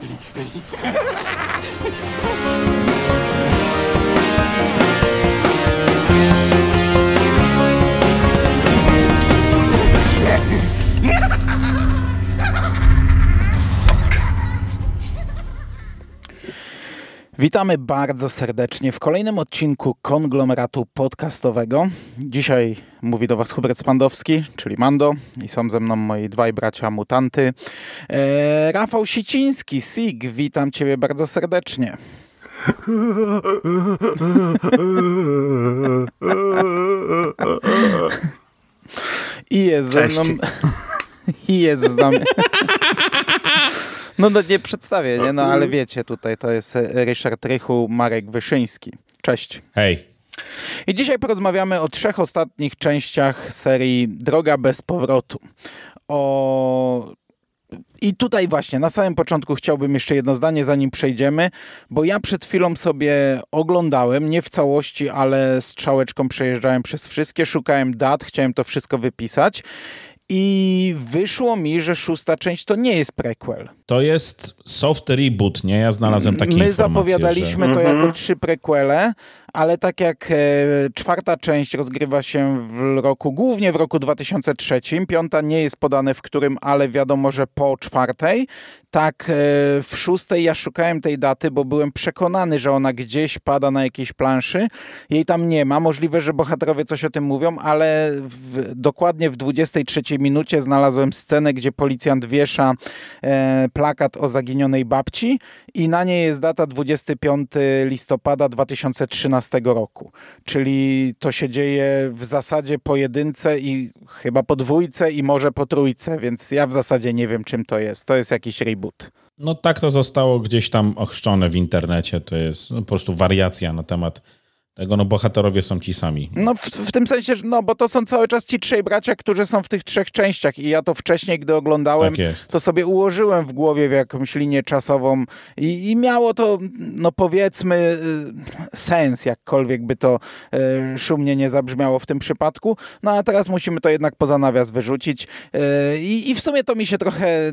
ハハハハ Witamy bardzo serdecznie w kolejnym odcinku konglomeratu podcastowego. Dzisiaj mówi do Was Hubert Spandowski, czyli Mando, i są ze mną moi dwaj bracia mutanty. E, Rafał Siciński, Sig, witam Ciebie bardzo serdecznie. I jest Cześć. ze mną. I jest z nami. No, no nie przedstawię, nie? No ale wiecie, tutaj to jest Ryszard Rychu, Marek Wyszyński. Cześć. Hej. I dzisiaj porozmawiamy o trzech ostatnich częściach serii Droga bez powrotu. O i tutaj właśnie na samym początku chciałbym jeszcze jedno zdanie, zanim przejdziemy, bo ja przed chwilą sobie oglądałem, nie w całości, ale strzałeczką przejeżdżałem przez wszystkie, szukałem dat, chciałem to wszystko wypisać. I wyszło mi, że szósta część to nie jest prequel. To jest soft reboot, nie? Ja znalazłem takie My informacje, zapowiadaliśmy że... to Mhm. jako trzy prequele, ale tak jak e, czwarta część rozgrywa się w roku, głównie w roku 2003, piąta nie jest podane w którym, ale wiadomo, że po czwartej, tak e, w szóstej ja szukałem tej daty, bo byłem przekonany, że ona gdzieś pada na jakiejś planszy. Jej tam nie ma. Możliwe, że bohaterowie coś o tym mówią, ale w, dokładnie w 23 minucie znalazłem scenę, gdzie policjant wiesza e, plakat o zaginionej babci i na niej jest data 25 listopada 2013 roku. Czyli to się dzieje w zasadzie po jedynce i chyba po dwójce i może po trójce, więc ja w zasadzie nie wiem czym to jest. To jest jakiś reboot. No tak to zostało gdzieś tam ochrzczone w internecie. To jest po prostu wariacja na temat tego, no bohaterowie są ci sami. No w, w tym sensie, że no bo to są cały czas ci trzej bracia, którzy są w tych trzech częściach i ja to wcześniej, gdy oglądałem, Tak to sobie ułożyłem w głowie w jakąś linię czasową i, i miało to, no powiedzmy, y, sens, jakkolwiek by to y, szumnie nie zabrzmiało w tym przypadku. No a teraz musimy to jednak poza nawias wyrzucić y, i w sumie to mi się trochę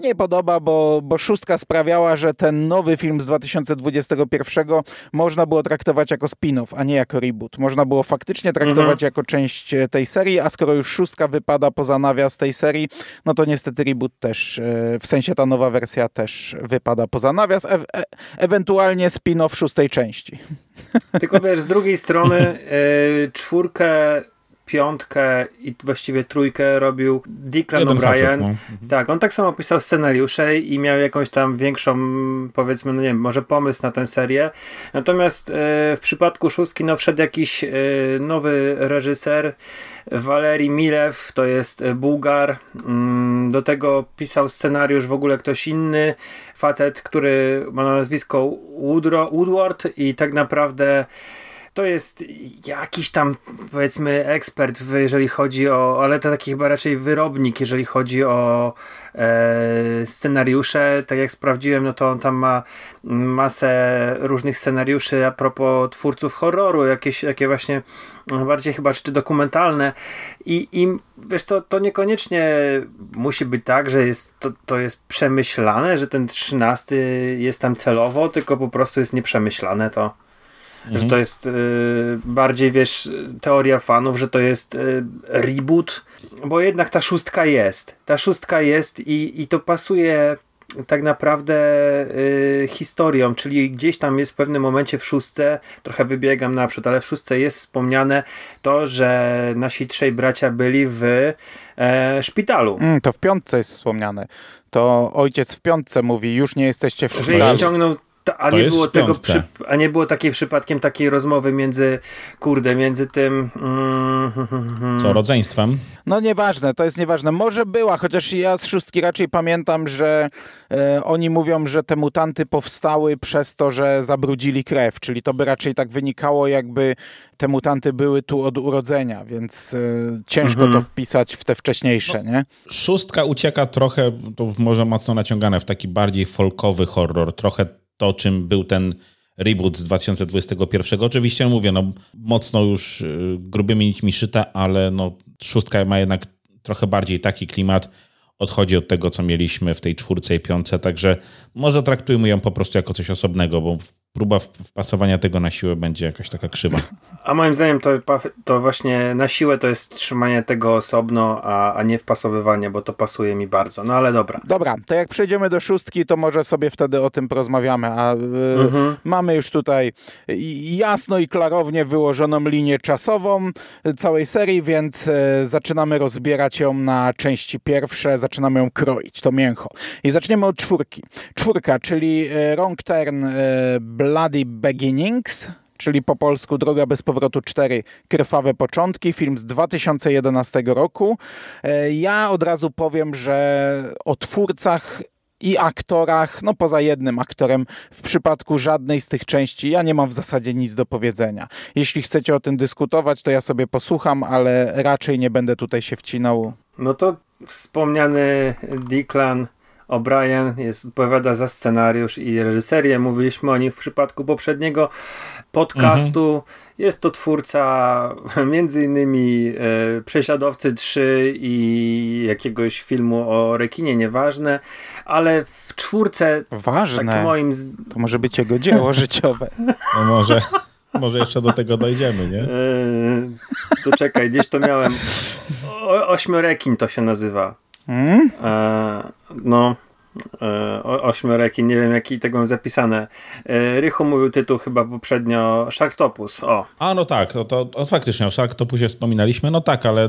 nie podoba, bo, bo szóstka sprawiała, że ten nowy film z 2021 można było traktować jako spin-off, a nie jako reboot. Można było faktycznie traktować jako część e, tej serii, a skoro już szóstka wypada poza nawias tej serii, no to niestety reboot też, e, w sensie ta nowa wersja też wypada poza nawias, e e ewentualnie spin-off szóstej części. Tylko wiesz, z drugiej strony y, czwórkę, piątkę i właściwie trójkę robił Declan O'Brien. no. Tak, on tak samo pisał scenariusze i miał jakąś tam większą, powiedzmy, no nie wiem, może pomysł na tę serię. Natomiast y, w przypadku szóstki no, wszedł jakiś y, nowy reżyser, Walerii Milew, to jest y, Bułgar. Mm, Do tego pisał scenariusz w ogóle ktoś inny, facet, który ma na nazwisko Woodward i tak naprawdę to jest jakiś tam, powiedzmy, ekspert, w, jeżeli chodzi o, ale to taki chyba raczej wyrobnik, jeżeli chodzi o e, scenariusze. Tak jak sprawdziłem, no to on tam ma masę różnych scenariuszy a propos twórców horroru, jakieś takie właśnie no, bardziej chyba czy dokumentalne. I, i wiesz co, to niekoniecznie musi być tak, że jest, to, to jest przemyślane, że ten trzynasty jest tam celowo, tylko po prostu jest nieprzemyślane to. Że to jest y, bardziej, wiesz, teoria fanów, że to jest y, reboot, bo jednak ta szóstka jest. Ta szóstka jest i, i to pasuje tak naprawdę y, historią, czyli gdzieś tam jest w pewnym momencie w szóstce, trochę wybiegam naprzód, ale w szóstce jest wspomniane to, że nasi trzej bracia byli w e, szpitalu. Mm, to w piątce jest wspomniane. To ojciec w piątce mówi, już nie jesteście w Że ich szpitalu. ściągnął, ta- a to nie było tego, przy, a nie było takiej przypadkiem takiej rozmowy między, kurde, między tym mm, Co, rodzeństwem? No nieważne, to jest nieważne. Może była, chociaż ja z szóstki raczej pamiętam, że e, oni mówią, że te mutanty powstały przez to, że zabrudzili krew, czyli to by raczej tak wynikało, jakby te mutanty były tu od urodzenia, więc e, ciężko Mhm. to wpisać w te wcześniejsze, nie? Szóstka ucieka trochę, to może mocno naciągane, w taki bardziej folkowy horror. Trochę to, czym był ten reboot z 2021. Oczywiście mówię, no mocno już y, grubymi nićmi szyta, ale no szóstka ma jednak trochę bardziej taki klimat. odchodzi od tego, co mieliśmy w tej czwórce i piątce, także może traktujmy ją po prostu jako coś osobnego, bo próba wpasowania tego na siłę będzie jakaś taka krzywa. A moim zdaniem to, to właśnie na siłę to jest trzymanie tego osobno, a, a nie wpasowywanie, bo to pasuje mi bardzo. No ale dobra. Dobra, to jak przejdziemy do szóstki, to może sobie wtedy o tym porozmawiamy. A y, mhm. mamy już tutaj jasno i klarownie wyłożoną linię czasową całej serii, więc y, zaczynamy rozbierać ją na części pierwsze, zaczynamy ją kroić, to mięcho. I zaczniemy od czwórki. Czwórka, czyli Wrong Turn Bloody Beginnings, czyli po polsku Droga bez powrotu 4 Krwawe początki, film z 2011 roku. E, ja od razu powiem, że o twórcach i aktorach, no poza jednym aktorem, w przypadku żadnej z tych części ja nie mam w zasadzie nic do powiedzenia. Jeśli chcecie o tym dyskutować, to ja sobie posłucham, ale raczej nie będę tutaj się wcinał. No to wspomniany Declan O'Brien jest, odpowiada za scenariusz i reżyserię. Mówiliśmy o nim w przypadku poprzedniego podcastu. Mhm. Jest to twórca między innymi e, Prześladowcy 3 i jakiegoś filmu o rekinie, nieważne, ale w czwórce Ważne. Tak moim... To może być jego dzieło życiowe. No może. Może jeszcze do tego dojdziemy, nie? Eee, to czekaj, gdzieś to miałem. O, ośmiorekin to się nazywa. Hmm? E, no, e, ośmioreki, nie wiem jaki tego mam zapisane. E, Rychu mówił tytuł chyba poprzednio Sharktopus, o. A no tak, to, to, to faktycznie o Sharktopusie wspominaliśmy, no tak, ale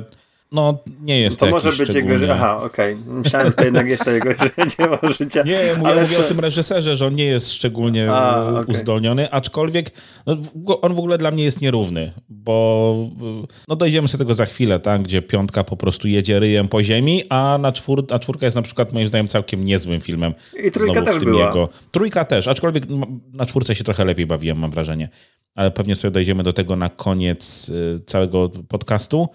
no, nie jest to to może być jego. Aha, okej. Okay. Myślałem, że to jednak jest to jego dzieło życia. Nie, ja mówię, co... o tym reżyserze, że on nie jest szczególnie A, okay. uzdolniony, aczkolwiek no, on w ogóle dla mnie jest nierówny, bo no dojdziemy sobie tego za chwilę, tak, gdzie piątka po prostu jedzie ryjem po ziemi, a na czwór, a czwórka jest na przykład moim zdaniem całkiem niezłym filmem. I trójka też była. Jego. Trójka też, aczkolwiek na czwórce się trochę lepiej bawiłem, mam wrażenie. Ale pewnie sobie dojdziemy do tego na koniec y, całego podcastu.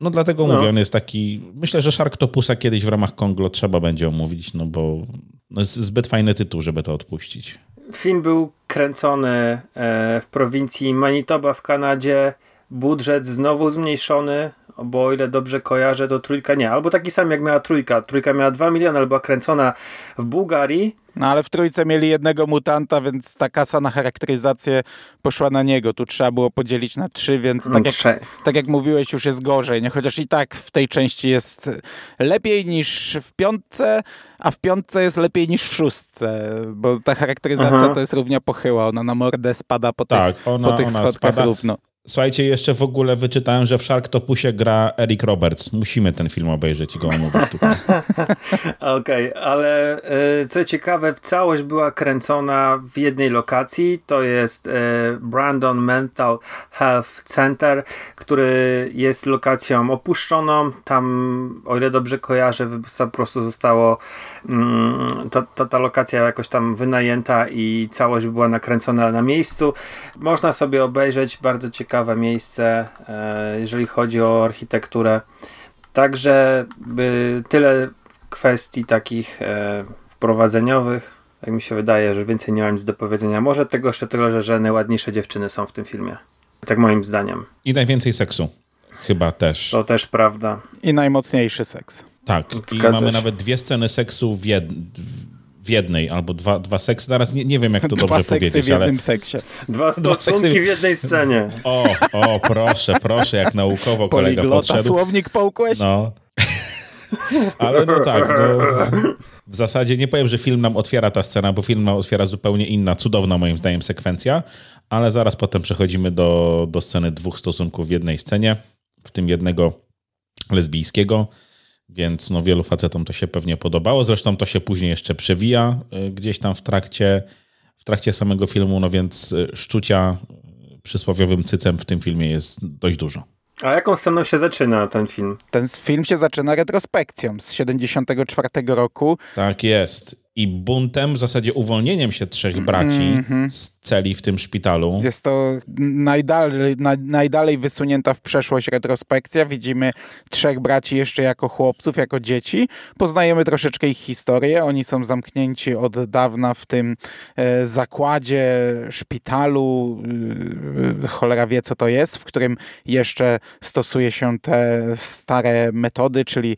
No dlatego no. mówię, on jest taki... Myślę, że Sharktopusa kiedyś w ramach Konglo trzeba będzie omówić, no bo no jest zbyt fajny tytuł, żeby to odpuścić. Film był kręcony e, w prowincji Manitoba w Kanadzie. Budżet znowu zmniejszony, bo o ile dobrze kojarzę, to trójka nie. Albo taki sam jak miała trójka. Trójka miała 2 miliony, albo kręcona w Bułgarii no ale w trójce mieli jednego mutanta, więc ta kasa na charakteryzację poszła na niego. Tu trzeba było podzielić na trzy, więc tak jak, tak jak mówiłeś, już jest gorzej. Nie? Chociaż i tak w tej części jest lepiej niż w piątce, a w piątce jest lepiej niż w szóstce, bo ta charakteryzacja Aha. to jest równia pochyła. Ona na mordę spada po tak, tych, ona, po tych schodkach spada. równo. Słuchajcie, jeszcze w ogóle wyczytałem, że w Sharktopusie gra Eric Roberts. Musimy ten film obejrzeć i go omówić tutaj. Okej, okay, ale e, co ciekawe, całość była kręcona w jednej lokacji. To jest e, Brandon Mental Health Center, który jest lokacją opuszczoną. Tam, o ile dobrze kojarzę, po prostu zostało mm, to, ta lokacja jakoś tam wynajęta i całość była nakręcona na miejscu. Można sobie obejrzeć bardzo ciekawe ciekawe miejsce, e, jeżeli chodzi o architekturę. Także tyle kwestii takich e, wprowadzeniowych. Tak mi się wydaje, że więcej nie mam nic do powiedzenia. Może tego jeszcze tyle, że najładniejsze dziewczyny są w tym filmie. Tak moim zdaniem. I najwięcej seksu. Chyba też. To też prawda. I najmocniejszy seks. Tak. I mamy się. nawet dwie sceny seksu w, jed w jednej, albo dwa, dwa seksy. Zaraz nie, nie wiem, jak to dwa dobrze powiedzieć. w jednym ale... seksie. Dwa stosunki seksy... w jednej scenie. O, o, proszę, proszę, jak naukowo kolega Poliglota, podszedł. słownik połkłeś? No. Ale no tak, no, w zasadzie nie powiem, że film nam otwiera ta scena, bo film nam otwiera zupełnie inna, cudowna moim zdaniem sekwencja, ale zaraz potem przechodzimy do, do sceny dwóch stosunków w jednej scenie, w tym jednego lesbijskiego. Więc no, wielu facetom to się pewnie podobało. Zresztą to się później jeszcze przewija y, gdzieś tam w trakcie, w trakcie samego filmu, no więc y, szczucia y, przysłowiowym cycem w tym filmie jest dość dużo. A jaką sceną się zaczyna ten film? Ten film się zaczyna retrospekcją z 74 roku. Tak jest. I buntem, w zasadzie uwolnieniem się trzech braci mm -hmm. z celi w tym szpitalu. Jest to najdalej, na, najdalej wysunięta w przeszłość retrospekcja. Widzimy trzech braci jeszcze jako chłopców, jako dzieci. Poznajemy troszeczkę ich historię. Oni są zamknięci od dawna w tym e, zakładzie, szpitalu, e, cholera wie co to jest, w którym jeszcze stosuje się te stare metody, czyli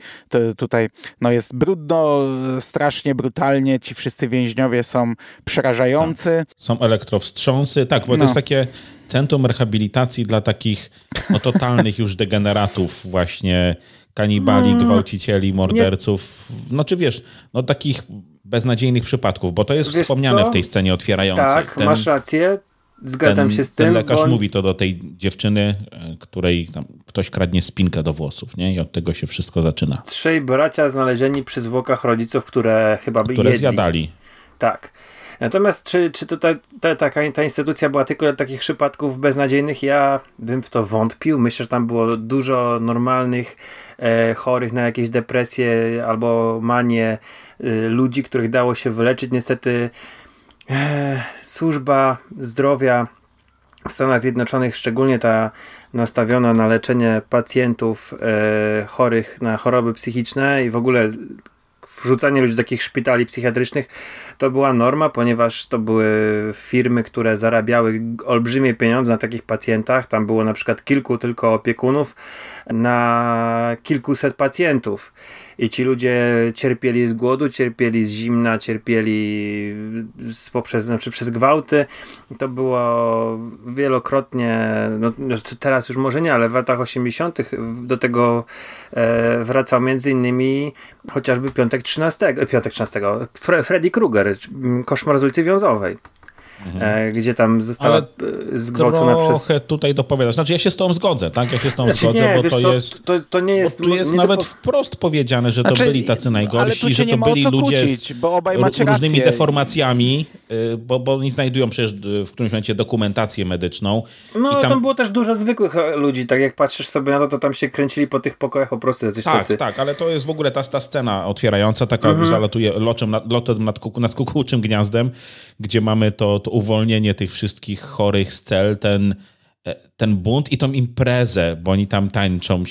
tutaj no jest brudno, strasznie brutalnie ci wszyscy więźniowie są przerażający. Tak. Są elektrowstrząsy, tak, bo no. to jest takie centrum rehabilitacji dla takich no, totalnych już degeneratów właśnie, kanibali, mm. gwałcicieli, morderców. Nie. No czy wiesz, no takich beznadziejnych przypadków, bo to jest wiesz wspomniane co? w tej scenie otwierającej. Tak, ten, masz rację. Zgadzam ten, się z tym. Ten lekarz mówi to do tej dziewczyny, e, której tam ktoś kradnie spinkę do włosów, nie? I od tego się wszystko zaczyna. Trzej bracia znalezieni przy zwłokach rodziców, które chyba by Które jedli. zjadali. Tak. Natomiast czy, czy to ta, ta, taka, ta instytucja była tylko dla takich przypadków beznadziejnych? Ja bym w to wątpił. Myślę, że tam było dużo normalnych e, chorych na jakieś depresje albo manie e, ludzi, których dało się wyleczyć. Niestety służba zdrowia w Stanach Zjednoczonych, szczególnie ta nastawiona na leczenie pacjentów e, chorych na choroby psychiczne i w ogóle wrzucanie ludzi do takich szpitali psychiatrycznych to była norma, ponieważ to były firmy, które zarabiały olbrzymie pieniądze na takich pacjentach. Tam było na przykład kilku tylko opiekunów na kilkuset i ci ludzie cierpieli z głodu, cierpieli z zimna, cierpieli z, poprzez, znaczy przez gwałty. To było wielokrotnie, no, znaczy teraz już może nie, ale w latach 80. do tego e, wracał między innymi chociażby Piątek 13, Piątek 13, Fre Freddy Krueger, Koszmar z ulicy Wiązowej. Mhm. E, gdzie tam została Ale zgwałcona trochę przez... trochę tutaj dopowiadasz. Znaczy ja się z tą zgodzę, tak? Ja się z tą znaczy, zgodzę, nie, bo to co, jest... To, to nie jest... tu jest nawet wprost powiedziane, że to znaczy, byli tacy najgorsi, że to byli ludzie kłócić, z różnymi deformacjami, y, bo, bo oni znajdują przecież y, w którymś momencie dokumentację medyczną. No, i tam... tam było też dużo zwykłych e, ludzi, tak jak patrzysz sobie na to, to tam się kręcili po tych pokojach po prostu jacyś Tak, tacy. tak, ale to jest w ogóle ta, ta scena otwierająca, taka mhm. zalatuje loczem, lotem nad, nad kukułczym gniazdem, gdzie mamy to, to uwolnienie tych wszystkich chorych z cel, ten, e, ten bunt i tą imprezę, bo oni tam tańczą,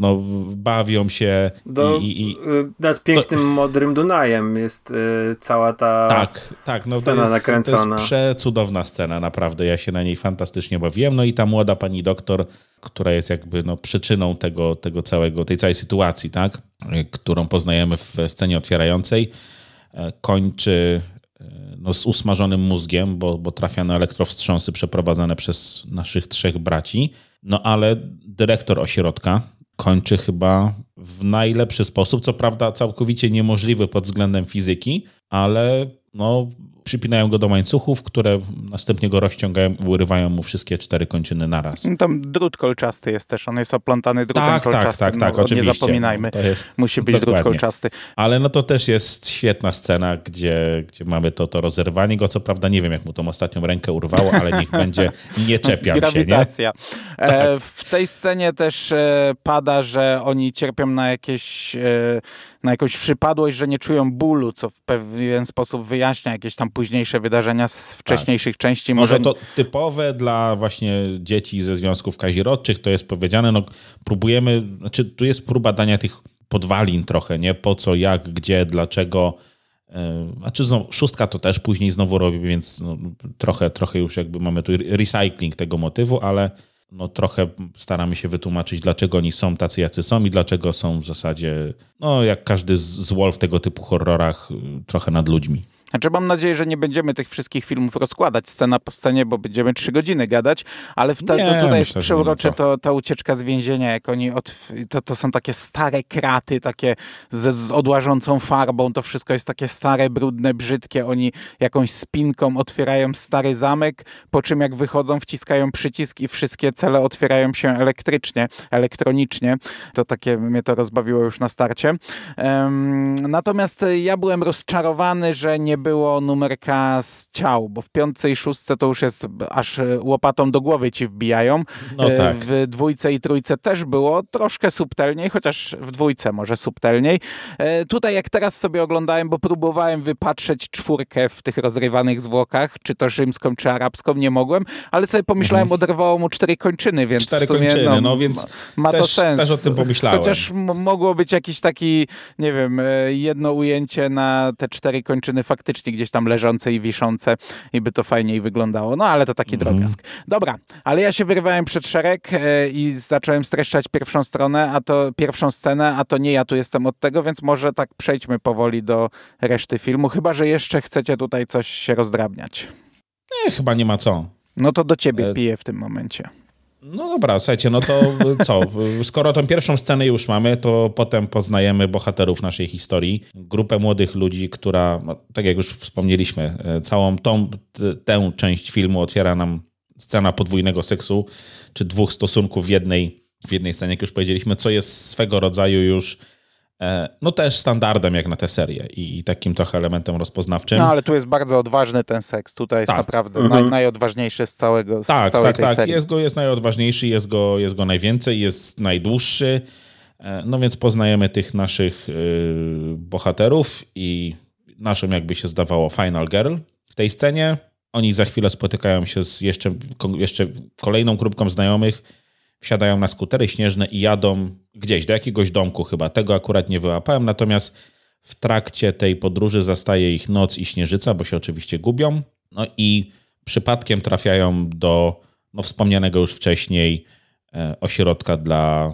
no, bawią się. Do, i, i, y, nad pięknym, to, modrym Dunajem jest y, cała ta tak, tak, no, scena to jest, nakręcona. To jest przecudowna scena, naprawdę. Ja się na niej fantastycznie bawiłem. No i ta młoda pani doktor, która jest jakby no, przyczyną tego, tego całego, tej całej sytuacji, tak? którą poznajemy w scenie otwierającej, e, kończy no, z usmażonym mózgiem, bo, bo trafia na elektrowstrząsy przeprowadzane przez naszych trzech braci. No ale dyrektor ośrodka kończy chyba w najlepszy sposób, co prawda całkowicie niemożliwy pod względem fizyki, ale no, przypinają go do łańcuchów, które następnie go rozciągają i urywają mu wszystkie cztery kończyny naraz. No tam drut kolczasty jest też, on jest oplątany drutem tak, tak kolczastym. Tak, tak, tak, no, oczywiście. Nie zapominajmy, jest, musi być dokładnie. drut kolczasty. Ale no to też jest świetna scena, gdzie, gdzie mamy to, to rozerwanie go, co prawda nie wiem, jak mu tą ostatnią rękę urwało, ale niech będzie, nie czepiam Grawitacja. się, nie? E, tak. w tej scenie też e, pada, że oni cierpią na jakieś e, na jakąś przypadłość, że nie czują bólu, co w pewien sposób wyjaśnia jakieś tam późniejsze wydarzenia z wcześniejszych tak. części. Może... Może to typowe dla właśnie dzieci ze związków kazirodczych, to jest powiedziane, no próbujemy, znaczy tu jest próba dania tych podwalin trochę, nie? Po co, jak, gdzie, dlaczego. E, znaczy znowu, szóstka to też później znowu robi, więc no, trochę, trochę już jakby mamy tu recycling tego motywu, ale no trochę staramy się wytłumaczyć, dlaczego oni są tacy, jacy są i dlaczego są w zasadzie, no jak każdy z Wolf w tego typu horrorach, trochę nad ludźmi. Znaczy mam nadzieję, że nie będziemy tych wszystkich filmów rozkładać scena po scenie, bo będziemy trzy godziny gadać, ale ta, nie, tutaj myślę, jest przeurocze to, ta ucieczka z więzienia, jak oni, od, to, to są takie stare kraty, takie ze, z odłażącą farbą, to wszystko jest takie stare, brudne, brzydkie, oni jakąś spinką otwierają stary zamek, po czym jak wychodzą, wciskają przycisk i wszystkie cele otwierają się elektrycznie, elektronicznie. To takie mnie to rozbawiło już na starcie. Um, natomiast ja byłem rozczarowany, że nie było numerka z ciał, bo w piątce i szóstce to już jest aż łopatą do głowy ci wbijają. No E, tak. W dwójce i trójce też było troszkę subtelniej, chociaż w dwójce może subtelniej. E, Tutaj jak teraz sobie oglądałem, bo próbowałem wypatrzeć czwórkę w tych rozrywanych zwłokach, czy to rzymską, czy arabską, nie mogłem, ale sobie pomyślałem, oderwało mu cztery kończyny, więc Mhm. Cztery sumie, kończyny, no więc ma, ma to też- sens. też o tym pomyślałem. Chociaż mogło być jakiś taki, nie wiem, e, jedno ujęcie na te cztery kończyny faktycznie gdzieś tam leżące i wiszące i by to fajniej wyglądało. No ale to taki Mhm. drobiazg. Dobra, ale ja się wyrywałem przed szereg e, i zacząłem streszczać pierwszą stronę, a to pierwszą scenę, a to nie ja tu jestem od tego, więc może tak przejdźmy powoli do reszty filmu, chyba że jeszcze chcecie tutaj coś się rozdrabniać. Nie, chyba nie ma co. No to do ciebie E, piję w tym momencie. No dobra, słuchajcie, no to co? Skoro tą pierwszą scenę już mamy, to potem poznajemy bohaterów naszej historii. Grupę młodych ludzi, która, no, tak jak już wspomnieliśmy, e, całą tą, tę część filmu otwiera nam scena podwójnego seksu, czy dwóch stosunków w jednej, w jednej scenie, jak już powiedzieliśmy, co jest swego rodzaju już no też standardem jak na tę serię i, i takim trochę elementem rozpoznawczym. No ale tu jest bardzo odważny ten seks. Tutaj jest Tak. naprawdę naj, najodważniejszy z całego z Tak, całej tak, tej tak. serii. Jest go jest najodważniejszy, jest go, jest go najwięcej, jest najdłuższy. E, No więc poznajemy tych naszych y, bohaterów i naszą, jakby się zdawało, Final Girl. W tej scenie oni za chwilę spotykają się z jeszcze, jeszcze kolejną grupką znajomych, wsiadają na skutery śnieżne i jadą gdzieś, do jakiegoś domku chyba. Tego akurat nie wyłapałem, natomiast w trakcie tej podróży zastaje ich noc i śnieżyca, bo się oczywiście gubią. No i przypadkiem trafiają do no, wspomnianego już wcześniej e, ośrodka dla,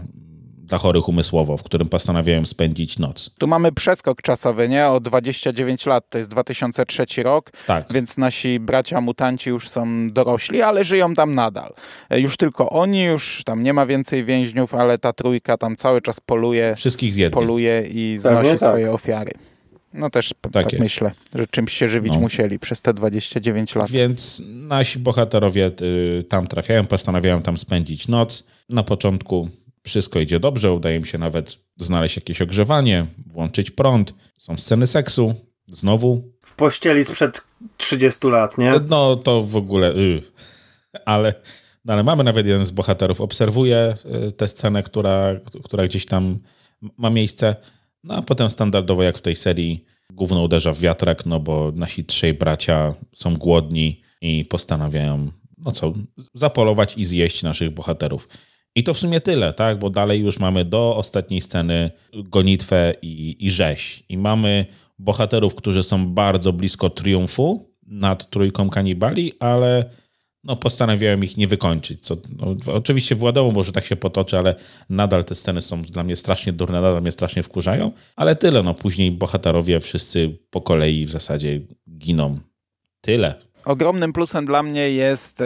dla chorych umysłowo, w którym postanawiają spędzić noc. Tu mamy przeskok czasowy, nie? O 29 lat, to jest 2003 rok, Tak. więc nasi bracia mutanci już są dorośli, ale żyją tam nadal. E, Już tylko oni, już tam nie ma więcej więźniów, ale ta trójka tam cały czas poluje, Wszystkich zjedli. poluje i Pewnie znosi tak. swoje ofiary. No też tak, jest. myślę, że czymś się żywić No. musieli przez te 29 lat. Więc nasi bohaterowie y, tam trafiają, postanawiają tam spędzić noc. Na początku wszystko idzie dobrze, udaje im się nawet znaleźć jakieś ogrzewanie, włączyć prąd. Są sceny seksu. Znowu. W pościeli sprzed 30 lat, nie? No to w ogóle. Y. Ale, no, ale mamy nawet jeden z bohaterów. Obserwuje y, tę scenę, która, która gdzieś tam ma miejsce. No a potem standardowo, jak w tej serii, gówno uderza w wiatrak, no bo nasi trzej bracia są głodni i postanawiają, no co, zapolować i zjeść naszych bohaterów. I to w sumie tyle, tak? Bo dalej już mamy do ostatniej sceny gonitwę i, i rzeź. I mamy bohaterów, którzy są bardzo blisko triumfu nad trójką kanibali, ale no, postanawiałem ich nie wykończyć. Co, no, oczywiście wiadomo, może tak się potoczy, ale nadal te sceny są dla mnie strasznie durne, nadal mnie strasznie wkurzają, ale tyle. No, później bohaterowie wszyscy po kolei w zasadzie giną. Tyle. Ogromnym plusem dla mnie jest e,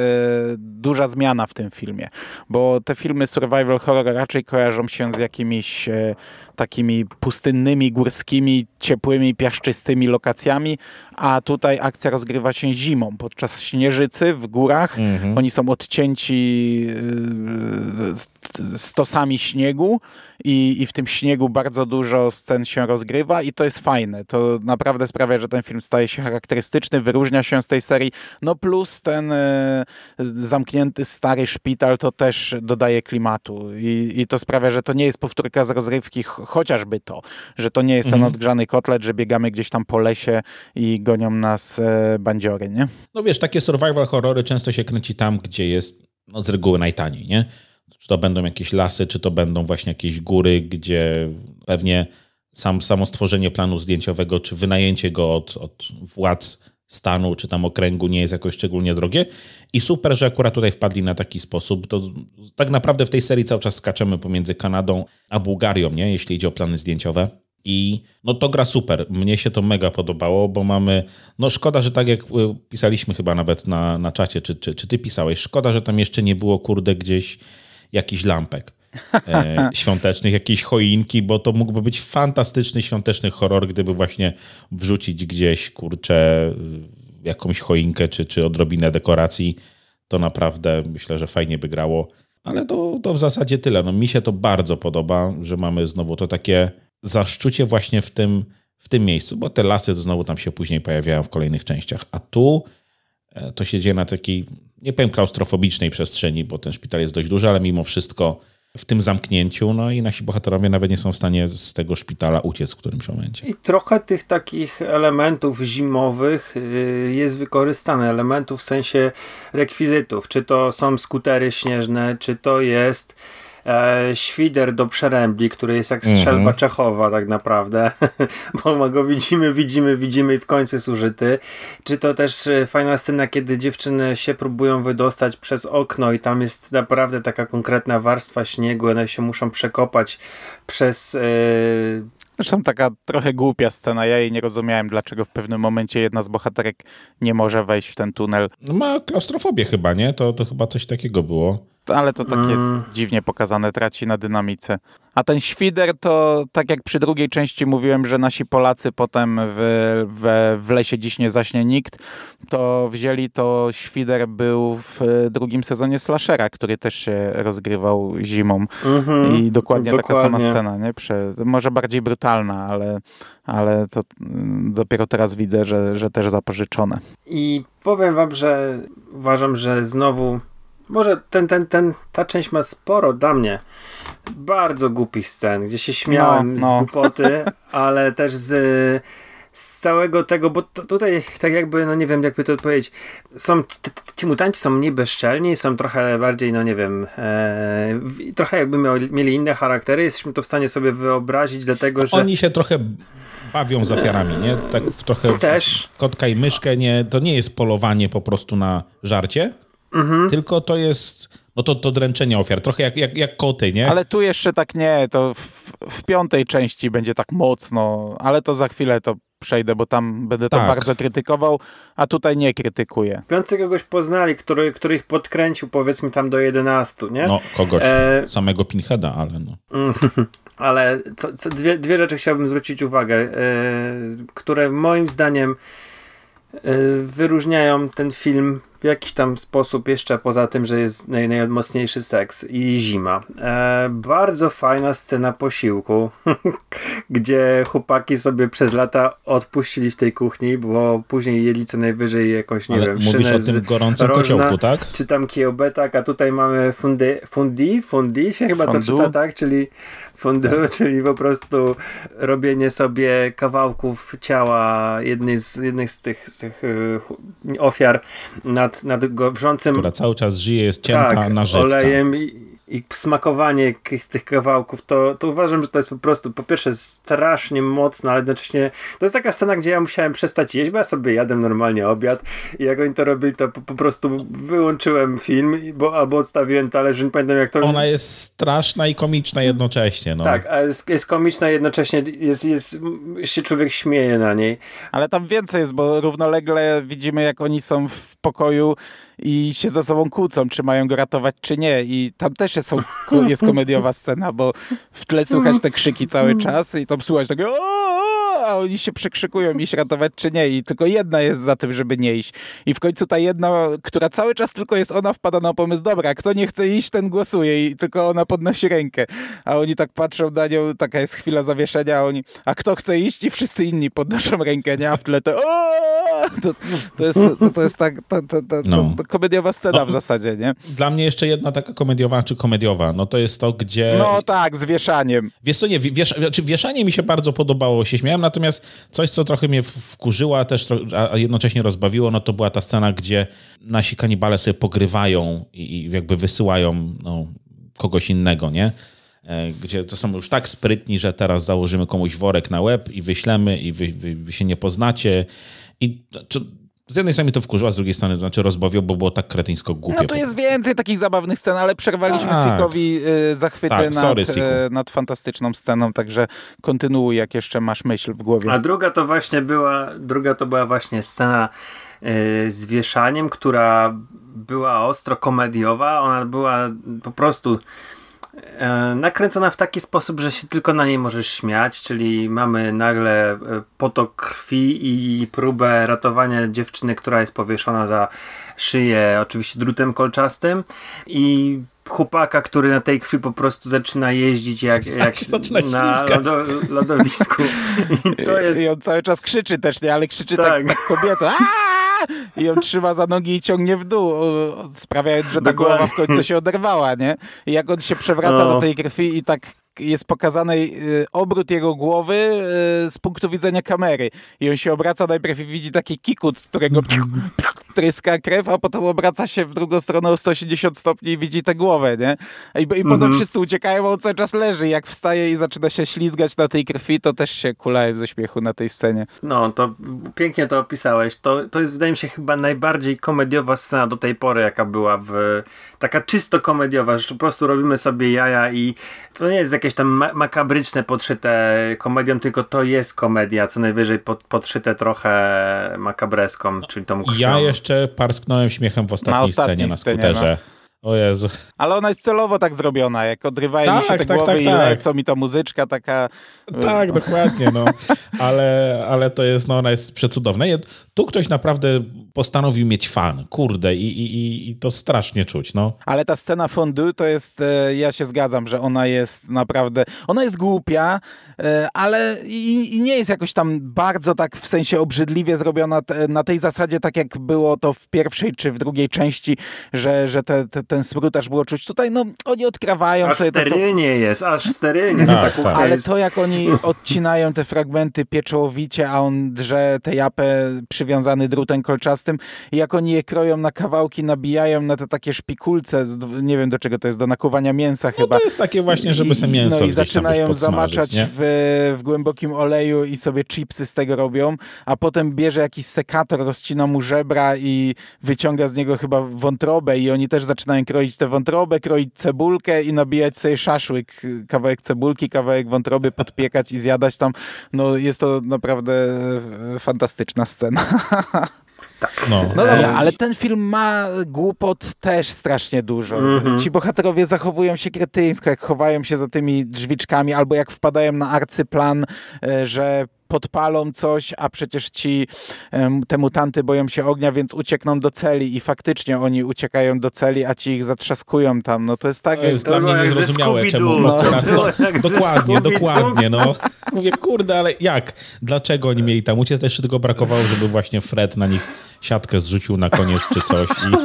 duża zmiana w tym filmie, bo te filmy survival horror raczej kojarzą się z jakimiś e, takimi pustynnymi, górskimi, ciepłymi, piaszczystymi lokacjami, a tutaj akcja rozgrywa się zimą, podczas śnieżycy w górach. Oni są odcięci st- stosami śniegu i, i w tym śniegu bardzo dużo scen się rozgrywa i to jest fajne. To naprawdę sprawia, że ten film staje się charakterystyczny, wyróżnia się z tej serii. No plus ten e, zamknięty stary szpital to też dodaje klimatu i, i to sprawia, że to nie jest powtórka z rozrywki, chociażby to, że to nie jest ten odgrzany kotlet, że biegamy gdzieś tam po lesie i gonią nas e, bandziory, nie? No wiesz, takie survival horrory często się kręci tam, gdzie jest no, z reguły najtaniej, nie? Czy to będą jakieś lasy, czy to będą właśnie jakieś góry, gdzie pewnie sam, samo stworzenie planu zdjęciowego, czy wynajęcie go od, od władz stanu, czy tam okręgu nie jest jakoś szczególnie drogie. I super, że akurat tutaj wpadli na taki sposób. To tak naprawdę w tej serii cały czas skaczemy pomiędzy Kanadą a Bułgarią, nie? jeśli idzie o plany zdjęciowe. I no to gra super. Mnie się to mega podobało, bo mamy. No szkoda, że tak jak y, pisaliśmy chyba nawet na, na czacie, czy, czy, czy ty pisałeś, szkoda, że tam jeszcze nie było kurde gdzieś jakichś lampek e, świątecznych, jakiejś choinki, bo to mógłby być fantastyczny świąteczny horror, gdyby właśnie wrzucić gdzieś kurczę jakąś choinkę, czy, czy odrobinę dekoracji. To naprawdę myślę, że fajnie by grało. Ale to, to w zasadzie tyle. No, mi się to bardzo podoba, że mamy znowu to takie zaszczucie właśnie w tym, w tym miejscu, bo te lasy znowu tam się później pojawiają w kolejnych częściach. A tu e, to się dzieje na takiej, nie powiem klaustrofobicznej przestrzeni, bo ten szpital jest dość duży, ale mimo wszystko w tym zamknięciu, no i nasi bohaterowie nawet nie są w stanie z tego szpitala uciec w którymś momencie. I trochę tych takich elementów zimowych y, jest wykorzystane, elementów w sensie rekwizytów, czy to są skutery śnieżne, czy to jest e, świder do przerębli, który jest jak strzelba mm -hmm. Czechowa tak naprawdę, bo my go widzimy, widzimy, widzimy i w końcu jest użyty. Czy to też e, fajna scena, kiedy dziewczyny się próbują wydostać przez okno i tam jest naprawdę taka konkretna warstwa śniegu, one się muszą przekopać przez... E, Zresztą taka trochę głupia scena. Ja jej nie rozumiałem, dlaczego w pewnym momencie jedna z bohaterek nie może wejść w ten tunel. No ma klaustrofobię chyba, nie? To, to chyba coś takiego było ale to tak jest mm. dziwnie pokazane, traci na dynamice. A ten świder to, tak jak przy drugiej części mówiłem, że nasi Polacy potem w, w, w lesie dziś nie zaśnie nikt, to wzięli to świder był w drugim sezonie Slashera, który też się rozgrywał zimą. Mm -hmm. I dokładnie, dokładnie, taka sama scena, nie? Prze, może bardziej brutalna, ale, ale to mm, dopiero teraz widzę, że, że też zapożyczone. I powiem wam, że uważam, że znowu może ten, ten, ten, ta część ma sporo dla mnie bardzo głupich scen, gdzie się śmiałem no, no. z głupoty, ale też z, z całego tego, bo to, tutaj tak jakby, no nie wiem jakby to powiedzieć, są, ci mutanci są mniej bezczelni, są trochę bardziej, no nie wiem, e, trochę jakby mieli, mieli inne charaktery, jesteśmy to w stanie sobie wyobrazić, dlatego, że... Oni się trochę bawią z ofiarami, nie? Tak trochę też. kotka i myszkę, nie, to nie jest polowanie po prostu na żarcie, Mhm. Tylko to jest no to, to dręczenie ofiar, trochę jak, jak, jak koty, nie? Ale tu jeszcze tak nie, to w, w piątej części będzie tak mocno, ale to za chwilę to przejdę, bo tam będę tak. to bardzo krytykował, a tutaj nie krytykuję. Piący kogoś poznali, który, który ich podkręcił powiedzmy tam do 11, nie? No, kogoś, e... samego Pinheada, ale no. ale co, co, dwie, dwie rzeczy chciałbym zwrócić uwagę, e, które moim zdaniem e, wyróżniają ten film w jakiś tam sposób, jeszcze poza tym, że jest naj, najmocniejszy seks i zima. E, bardzo fajna scena posiłku, gdzie chłopaki sobie przez lata odpuścili w tej kuchni, bo później jedli co najwyżej jakąś, nie Ale wiem, mówisz o tym gorącym rożna, kociołku, tak? Czy tam kiełbę, tak, a tutaj mamy fundi, fundi, fundi się chyba to czyta, tak? Czyli fondue, czyli po prostu robienie sobie kawałków ciała jednej z, jednych z tych, z tych y, ofiar nad, nad wrzącym... Która cały czas żyje, jest cięta tak, na żywca. olejem i, i smakowanie tych kawałków, to, to uważam, że to jest po prostu po pierwsze strasznie mocne, ale jednocześnie to jest taka scena, gdzie ja musiałem przestać jeść, bo ja sobie jadłem normalnie obiad i jak oni to robili, to po, po prostu wyłączyłem film bo, albo odstawiłem talerz, nie pamiętam jak to... Ona jest straszna i komiczna jednocześnie. No. Tak, a jest, jest komiczna jednocześnie, jest, jest, się człowiek śmieje na niej. Ale tam więcej jest, bo równolegle widzimy jak oni są w pokoju i się ze sobą kłócą, czy mają go ratować, czy nie. I tam też jest, jest komediowa scena, bo w tle słychać te krzyki cały czas i tam słuchać takie a oni się przekrzykują, iść ratować czy nie. I tylko jedna jest za tym, żeby nie iść. I w końcu ta jedna, która cały czas tylko jest ona, wpada na pomysł, dobra, kto nie chce iść, ten głosuje i tylko ona podnosi rękę. A oni tak patrzą na nią, taka jest chwila zawieszenia, a oni, a kto chce iść? I wszyscy inni podnoszą rękę, nie? A w tle to, to, to, jest, to, jest tak, to, to, to, no. to komediowa scena no, w zasadzie, nie? Dla mnie jeszcze jedna taka komediowa, czy komediowa, no to jest to, gdzie... No tak, z wieszaniem. Wiesz co, nie, wiesz, znaczy wieszanie mi się bardzo podobało, się śmiałem, natomiast coś, co trochę mnie wkurzyło, a też a jednocześnie rozbawiło, no to była ta scena, gdzie nasi kanibale sobie pogrywają i, i jakby wysyłają no, kogoś innego, nie? E, gdzie to są już tak sprytni, że teraz założymy komuś worek na łeb i wyślemy i wy, wy, wy się nie poznacie. I to, z jednej strony to wkurzyło, z drugiej strony to znaczy rozbawiło, bo było tak kretyńsko głupie. No tu jest więcej takich zabawnych scen, ale przerwaliśmy tak. Sikowi y, zachwyty tak, sorry, nad, y, nad fantastyczną sceną, także kontynuuj, jak jeszcze masz myśl w głowie. A druga to właśnie była, druga to była właśnie scena y, z wieszaniem, która była ostro komediowa, ona była po prostu nakręcona w taki sposób, że się tylko na niej możesz śmiać, czyli mamy nagle e, potok krwi i próbę ratowania dziewczyny, która jest powieszona za szyję, oczywiście drutem kolczastym i chłopaka, który na tej krwi po prostu zaczyna jeździć jak, jak zaczyna na lodo, lodowisku. I, to jest... I on cały czas krzyczy też, nie? Ale krzyczy tak, tak, tak kobieco. I on trzyma za nogi i ciągnie w dół, sprawiając, że ta Dokładnie. głowa w końcu się oderwała, nie? I jak on się przewraca no. do tej krwi i tak jest pokazany y, obrót jego głowy y, z punktu widzenia kamery. I on się obraca najpierw i widzi taki kikut, z którego tryska krew, a potem obraca się w drugą stronę o 180 stopni i widzi tę głowę, nie? I, i potem mhm. wszyscy uciekają, a on cały czas leży. Jak wstaje i zaczyna się ślizgać na tej krwi, to też się kulałem ze śmiechu na tej scenie. No, to pięknie to opisałeś. To, to jest, wydaje mi się, chyba najbardziej komediowa scena do tej pory, jaka była w... Taka czysto komediowa, że po prostu robimy sobie jaja i to nie jest jakieś tam ma makabryczne podszyte komedią, tylko to jest komedia, co najwyżej pod, podszyte trochę makabreską, czyli tą krwią. Ja jeszcze parsknąłem śmiechem w ostatniej, ostatniej scenie na skuterze. No. O Jezu. Ale ona jest celowo tak zrobiona, jak odrywają tak, mi się te tak, głowy tak, i tak. lecą mi ta muzyczka taka... Tak, dokładnie, no. Ale, ale to jest, no ona jest przecudowna. Tu ktoś naprawdę postanowił mieć fan, kurde, i, i, i to strasznie czuć, no. Ale ta scena fondue to jest, e, ja się zgadzam, że ona jest naprawdę, ona jest głupia, e, ale i, i nie jest jakoś tam bardzo tak w sensie obrzydliwie zrobiona na tej zasadzie, tak jak było to w pierwszej czy w drugiej części, że, że te, te ten smród było czuć. Tutaj no, oni odkrawają aż sobie... sterylnie to, jest, aż sterylnie. Tak, tak. Ale to jak oni odcinają te fragmenty pieczołowicie, a on drze tę japę przywiązany drutem kolczastym i jak oni je kroją na kawałki, nabijają na te takie szpikulce, z, nie wiem do czego to jest, do nakuwania mięsa no chyba. to jest takie właśnie, żeby sobie mięso No i zaczynają zamaczać w, w głębokim oleju i sobie chipsy z tego robią, a potem bierze jakiś sekator, rozcina mu żebra i wyciąga z niego chyba wątrobę i oni też zaczynają kroić tę wątrobę, kroić cebulkę i nabijać sobie szaszłyk, kawałek cebulki, kawałek wątroby, podpiekać i zjadać tam. No jest to naprawdę e, fantastyczna scena. Tak. No, no dobra, e, ale ten film ma głupot też strasznie dużo. Mm -hmm. Ci bohaterowie zachowują się kretyńsko, jak chowają się za tymi drzwiczkami, albo jak wpadają na arcyplan, e, że podpalą coś, a przecież ci te mutanty boją się ognia, więc uciekną do celi i faktycznie oni uciekają do celi, a ci ich zatrzaskują tam. No to jest tak... To jest to dla mnie niezrozumiałe, czemu... No. No, dokładnie, dokładnie, no. Mówię, kurde, ale jak? Dlaczego oni mieli tam uciec? Jeszcze tylko brakowało, żeby właśnie Fred na nich siatkę zrzucił na koniec czy coś i...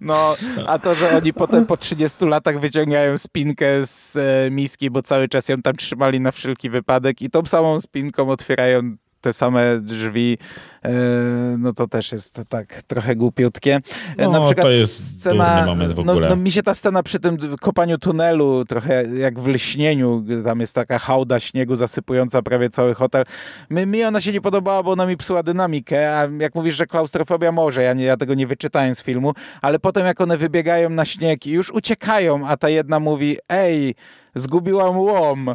No, a to, że oni potem po 30 latach wyciągają spinkę z e, miski, bo cały czas ją tam trzymali na wszelki wypadek i tą samą spinką otwierają te same drzwi, e, no to też jest tak trochę głupiutkie. E, no, na przykład to jest scena, moment w no, ogóle. No, no, mi się ta scena przy tym kopaniu tunelu, trochę jak w lśnieniu, tam jest taka hałda śniegu zasypująca prawie cały hotel. Mi, mi ona się nie podobała, bo ona mi psuła dynamikę, a jak mówisz, że klaustrofobia może, ja, nie, ja tego nie wyczytałem z filmu, ale potem jak one wybiegają na śnieg i już uciekają, a ta jedna mówi, ej, zgubiłam łom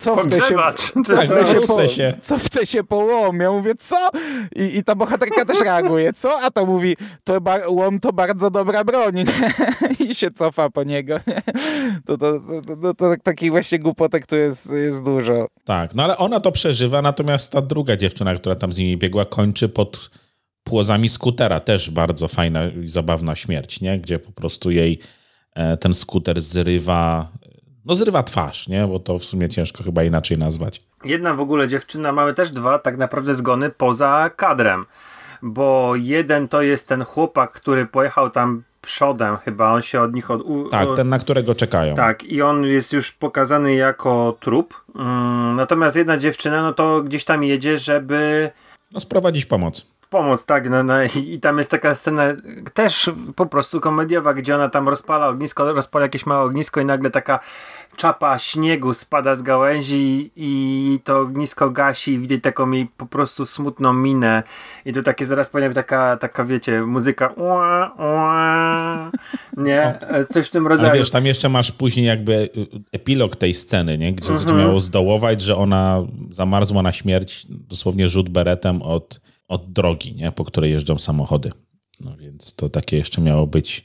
cofnę się, cofnę się, po, się. cofnę się po łom. Ja mówię, co? I, I ta bohaterka też reaguje, co? A to mówi, to łom to bardzo dobra broń. I się cofa po niego. To, to, to, to, to takich właśnie głupotek tu jest, jest dużo. Tak, no ale ona to przeżywa, natomiast ta druga dziewczyna, która tam z nimi biegła, kończy pod płozami skutera. Też bardzo fajna i zabawna śmierć, nie? Gdzie po prostu jej e, ten skuter zrywa no zrywa twarz, nie? Bo to w sumie ciężko chyba inaczej nazwać. Jedna w ogóle dziewczyna, mamy też dwa tak naprawdę zgony poza kadrem, bo jeden to jest ten chłopak, który pojechał tam przodem chyba, on się od nich od... Tak, ten na którego czekają. Tak, i on jest już pokazany jako trup, mm, natomiast jedna dziewczyna, no to gdzieś tam jedzie, żeby... No sprowadzić pomoc pomoc, tak, no, no, i tam jest taka scena też po prostu komediowa, gdzie ona tam rozpala ognisko, rozpala jakieś małe ognisko i nagle taka czapa śniegu spada z gałęzi i to ognisko gasi i widać taką jej po prostu smutną minę i to takie zaraz powinna być taka, taka wiecie, muzyka ua, ua, nie? Coś w tym rodzaju. Ale wiesz, tam jeszcze masz później jakby epilog tej sceny, nie? Gdzie mhm. miało zdołować, że ona zamarzła na śmierć, dosłownie rzut beretem od od drogi, nie? po której jeżdżą samochody. No więc to takie jeszcze miało być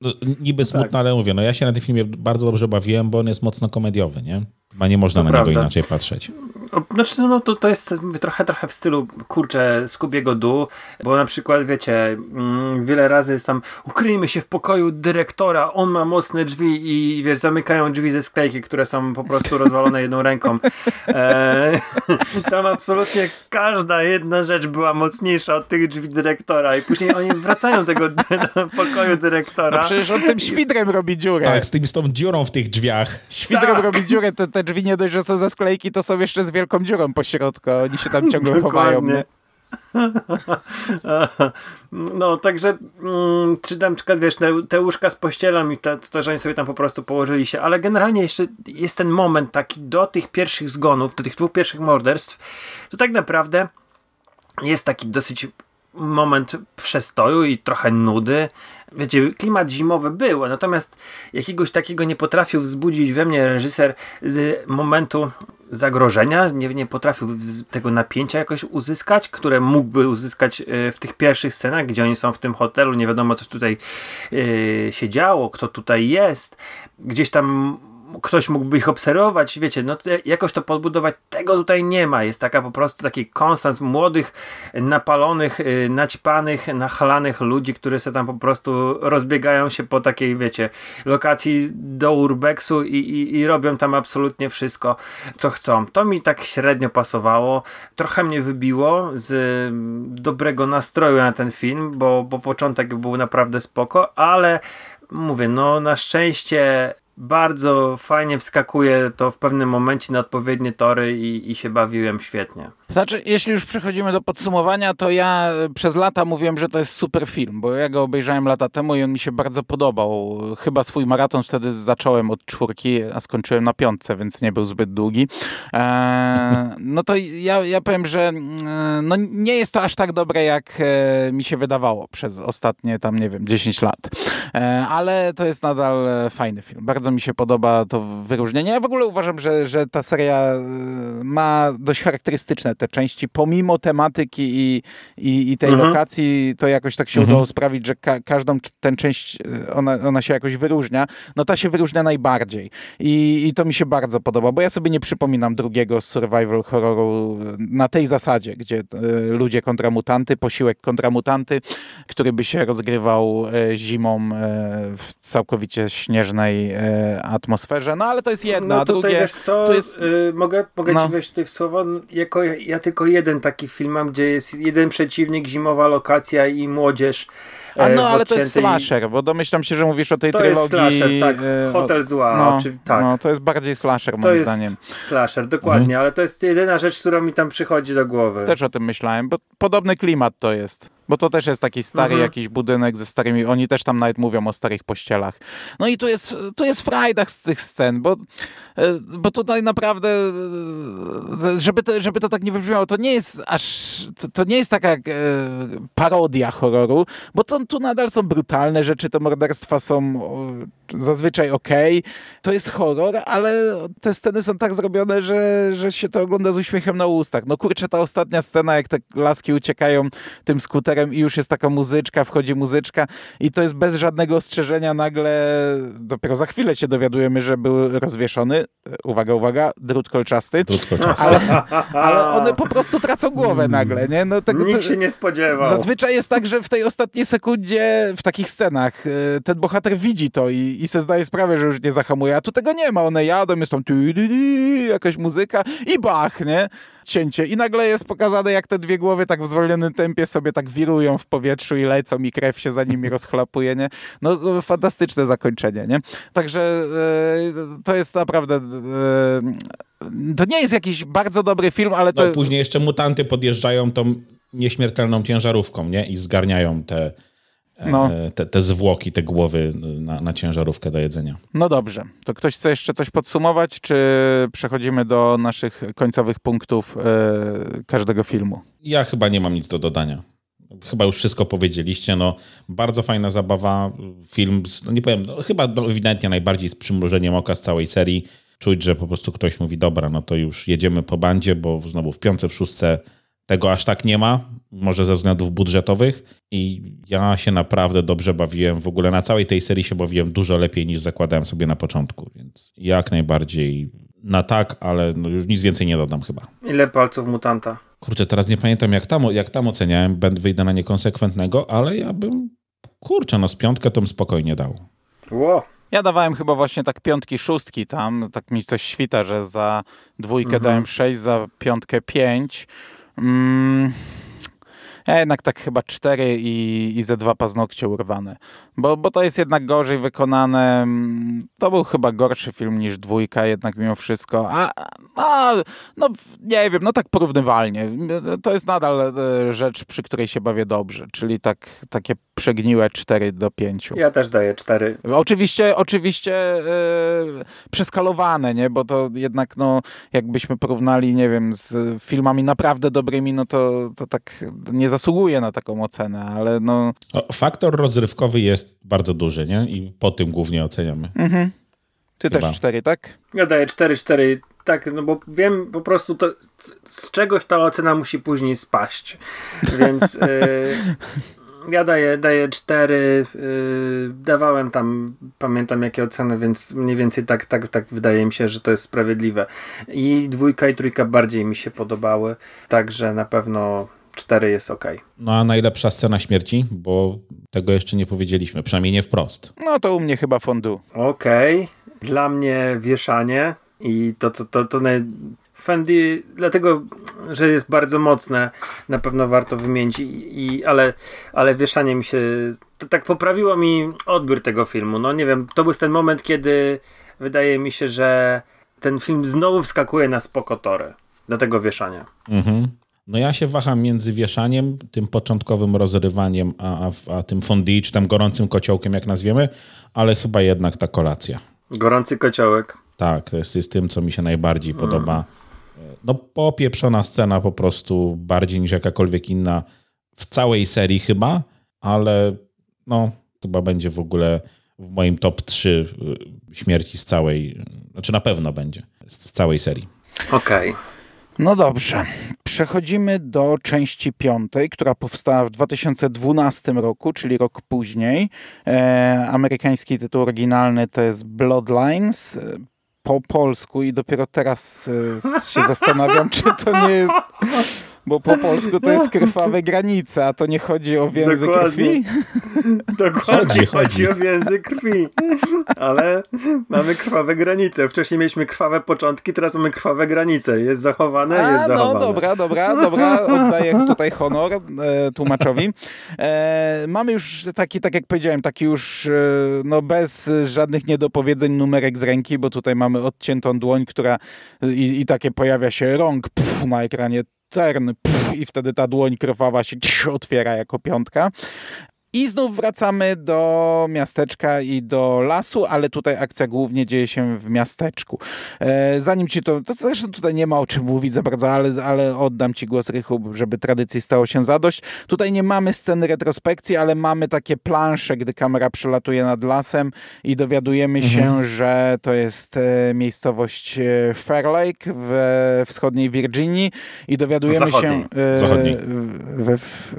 No, niby smutne, tak. ale mówię, no ja się na tym filmie bardzo dobrze bawiłem, bo on jest mocno komediowy, nie? Chyba nie można to na prawda. niego inaczej patrzeć. Znaczy, no to, to jest trochę, trochę w stylu, kurczę, Skubiego Du, bo na przykład, wiecie, mm, wiele razy jest tam, ukryjmy się w pokoju dyrektora, on ma mocne drzwi i, wiesz, zamykają drzwi ze sklejki, które są po prostu rozwalone jedną ręką. E, tam absolutnie każda jedna rzecz była mocniejsza od tych drzwi dyrektora i później oni wracają do tego do pokoju dyrektora. No przecież on tym świdrem robi dziurę. Tak, z, tym, z tą dziurą w tych drzwiach. Świdrem tak. robi dziurę, te, te drzwi nie dość, że są ze sklejki, to są jeszcze z wielką dziurą po środku. Oni się tam ciągle chowają. Nie? No, także mm, czy tam, wiesz, te, te łóżka z pościelą i to, to, że oni sobie tam po prostu położyli się, ale generalnie jeszcze jest ten moment taki do tych pierwszych zgonów, do tych dwóch pierwszych morderstw, to tak naprawdę jest taki dosyć moment przestoju i trochę nudy. Wiecie, klimat zimowy był, natomiast jakiegoś takiego nie potrafił wzbudzić we mnie reżyser z momentu zagrożenia, nie, nie potrafił tego napięcia jakoś uzyskać, które mógłby uzyskać e, w tych pierwszych scenach, gdzie oni są w tym hotelu, nie wiadomo co tutaj yy, się działo, kto tutaj jest. Gdzieś tam ktoś mógłby ich obserwować, wiecie, no jakoś to podbudować, tego tutaj nie ma. Jest taka po prostu taki konstans młodych, napalonych, y, naćpanych, nachalanych ludzi, którzy sobie tam po prostu rozbiegają się po takiej, wiecie, lokacji do urbexu i, i, i robią tam absolutnie wszystko, co chcą. To mi tak średnio pasowało. Trochę mnie wybiło z dobrego nastroju na ten film, bo, bo początek był naprawdę spoko, ale mówię, no na szczęście bardzo fajnie wskakuje to w pewnym momencie na odpowiednie tory i, i się bawiłem świetnie. Znaczy, jeśli już przechodzimy do podsumowania, to ja przez lata mówiłem, że to jest super film, bo ja go obejrzałem lata temu i on mi się bardzo podobał. Chyba swój maraton wtedy zacząłem od czwórki, a skończyłem na piątce, więc nie był zbyt długi. Eee, no to ja, ja powiem, że mm, no nie jest to aż tak dobre, jak e, mi się wydawało przez ostatnie tam, nie wiem, 10 lat. Ale to jest nadal fajny film. Bardzo mi się podoba to wyróżnienie. Ja w ogóle uważam, że, że ta seria e, ma dość charakterystyczne te części, pomimo tematyki i, i, i tej mhm. lokacji, to jakoś tak się mhm. udało sprawić, że ka każdą tę część, e, ona, ona się jakoś wyróżnia. No ta się wyróżnia najbardziej. I, I to mi się bardzo podoba, bo ja sobie nie przypominam drugiego survival horroru na tej zasadzie, gdzie y, ludzie kontra mutanty, posiłek kontra mutanty, który by się rozgrywał y, zimą y, w całkowicie śnieżnej atmosferze. No ale to jest jedna, no, tutaj drugie... Wiesz co, jest... mogę, mogę no. ci wejść tutaj w słowo? Jako ja tylko jeden taki film mam, gdzie jest jeden przeciwnik, zimowa lokacja i młodzież. A no, ale to jest slasher, bo domyślam się, że mówisz o tej to trylogii. To jest slasher, tak. E, Hotel Zła, no, czy, tak. No, to jest bardziej slasher, to moim jest zdaniem. slasher, dokładnie, mhm. ale to jest jedyna rzecz, która mi tam przychodzi do głowy. Też o tym myślałem, bo podobny klimat to jest. Bo to też jest taki stary mhm. jakiś budynek ze starymi, oni też tam nawet mówią o starych pościelach. No i tu jest, tu jest frajdach z tych scen, bo, e, bo tutaj naprawdę, e, żeby to, żeby to tak nie wybrzmiało, to nie jest aż, to, to nie jest taka e, parodia horroru, bo to, tu nadal są brutalne rzeczy, te morderstwa są zazwyczaj ok. To jest horror, ale te sceny są tak zrobione, że, że się to ogląda z uśmiechem na ustach. No kurczę, ta ostatnia scena, jak te laski uciekają tym skuterem i już jest taka muzyczka, wchodzi muzyczka i to jest bez żadnego ostrzeżenia nagle, dopiero za chwilę się dowiadujemy, że był rozwieszony. Uwaga, uwaga, drut kolczasty. Drut kolczasty. Ale, ale one po prostu tracą głowę nagle, nie? No, tego, Nikt się nie spodziewał. Zazwyczaj jest tak, że w tej ostatniej sekundzie, w takich scenach, y, ten bohater widzi to i, i se zdaje sprawę, że już nie zahamuje, a tu tego nie ma. One jadą, jest tam jakaś muzyka i bach, nie? Cięcie. I nagle jest pokazane, jak te dwie głowy tak w zwolnionym tempie sobie tak wirują w powietrzu i lecą i krew się za nimi rozchlapuje, nie? No fantastyczne zakończenie, nie? Także e, to jest naprawdę... E, to nie jest jakiś bardzo dobry film, ale to... No, później jeszcze mutanty podjeżdżają tą nieśmiertelną ciężarówką, nie? I zgarniają te no. E, te, te zwłoki, te głowy na, na ciężarówkę do jedzenia. No dobrze, to ktoś chce jeszcze coś podsumować, czy przechodzimy do naszych końcowych punktów e, każdego filmu? Ja chyba nie mam nic do dodania. Chyba już wszystko powiedzieliście. No, bardzo fajna zabawa. Film, no nie powiem, no, chyba ewidentnie najbardziej z przymrużeniem oka z całej serii. Czuć, że po prostu ktoś mówi, dobra, no to już jedziemy po bandzie, bo znowu w piące, w szóstce tego aż tak nie ma, może ze względów budżetowych i ja się naprawdę dobrze bawiłem. W ogóle na całej tej serii się bawiłem dużo lepiej niż zakładałem sobie na początku, więc jak najbardziej na tak, ale no już nic więcej nie dodam chyba. Ile palców mutanta? Kurczę, teraz nie pamiętam jak tam, jak tam oceniałem, będę wyjdę na niekonsekwentnego, ale ja bym, kurczę, no z piątkę to bym spokojnie dał. Ło. Ja dawałem chyba właśnie tak piątki, szóstki tam, tak mi coś świta, że za dwójkę Mhm. dałem sześć, za piątkę pięć. Mm. Ja jednak tak chyba cztery i, i ze dwa paznokcie urwane. Bo, bo to jest jednak gorzej wykonane. Mm, To był chyba gorszy film niż dwójka jednak mimo wszystko. A, a no nie wiem, no tak porównywalnie. To jest nadal e, rzecz, przy której się bawię dobrze. Czyli tak, takie przegniłe 4 do 5. Ja też daję cztery. Oczywiście, oczywiście e, przeskalowane, nie? Bo to jednak, no, jakbyśmy porównali, nie wiem, z filmami naprawdę dobrymi, no to, to tak nie zasługuje na taką ocenę, ale no... Faktor rozrywkowy jest bardzo duży, nie? I po tym głównie oceniamy. Mhm. Ty Chyba. też cztery, tak? Ja daję cztery, cztery. Tak, no bo wiem po prostu to z, czegoś ta ocena musi później spaść. Więc y, ja daję, daję cztery. Y, dawałem tam, pamiętam jakie oceny, więc mniej więcej tak, tak, tak wydaje mi się, że to jest sprawiedliwe. I dwójka i trójka bardziej mi się podobały, także na pewno cztery jest ok. No a najlepsza scena śmierci, bo tego jeszcze nie powiedzieliśmy, przynajmniej nie wprost. No to u mnie chyba fondu. Okej. Dla mnie wieszanie i to, to, to, to naj... Fendi, dlatego, że jest bardzo mocne, na pewno warto wymienić, i, i, ale, ale wieszanie mi się, to tak poprawiło mi odbiór tego filmu. No nie wiem, to był ten moment, kiedy wydaje mi się, że ten film znowu wskakuje na spoko tory. Dlatego wieszania. Mhm. No ja się waham między wieszaniem, tym początkowym rozrywaniem, a, a, a tym fondue, czy tam gorącym kociołkiem, jak nazwiemy, ale chyba jednak ta kolacja. Gorący kociołek. Tak, to jest, jest tym, co mi się najbardziej podoba. No popieprzona scena po prostu bardziej niż jakakolwiek inna w całej serii chyba, ale no chyba będzie w ogóle w moim top 3 y, śmierci z całej, znaczy na pewno będzie z, z całej serii. Okej. No dobrze. Przechodzimy do części piątej, która powstała w 2012 roku, czyli rok później. E, amerykański tytuł oryginalny to jest Bloodlines. E, Po polsku i dopiero teraz e, się zastanawiam, czy to nie jest... Bo po polsku to jest krwawe granice, a to nie chodzi o więzy Dokładnie. krwi. Dokładnie Chodzi, chodzi, o więzy krwi. Ale mamy krwawe granice. Wcześniej mieliśmy krwawe początki, teraz mamy krwawe granice. Jest zachowane, A, jest no zachowane. dobra, dobra, dobra, oddaję tutaj honor e, tłumaczowi. E, mamy już taki, tak jak powiedziałem, taki już e, no bez żadnych niedopowiedzeń numerek z ręki, bo tutaj mamy odciętą dłoń, która i, i takie pojawia się rąk pff, na ekranie turn pff, i wtedy ta dłoń krwawa się otwiera jako piątka. I znów wracamy do miasteczka i do lasu, ale tutaj akcja głównie dzieje się w miasteczku. E, zanim ci to, to zresztą tutaj nie ma o czym mówić za bardzo, ale, ale oddam ci głos Rychu, żeby tradycji stało się zadość. Tutaj nie mamy sceny retrospekcji, ale mamy takie plansze, gdy kamera przelatuje nad lasem i dowiadujemy się, że to jest e, miejscowość e, Fair Lake w wschodniej Virginii i dowiadujemy Zachodniej. się Zachodniej. w, w,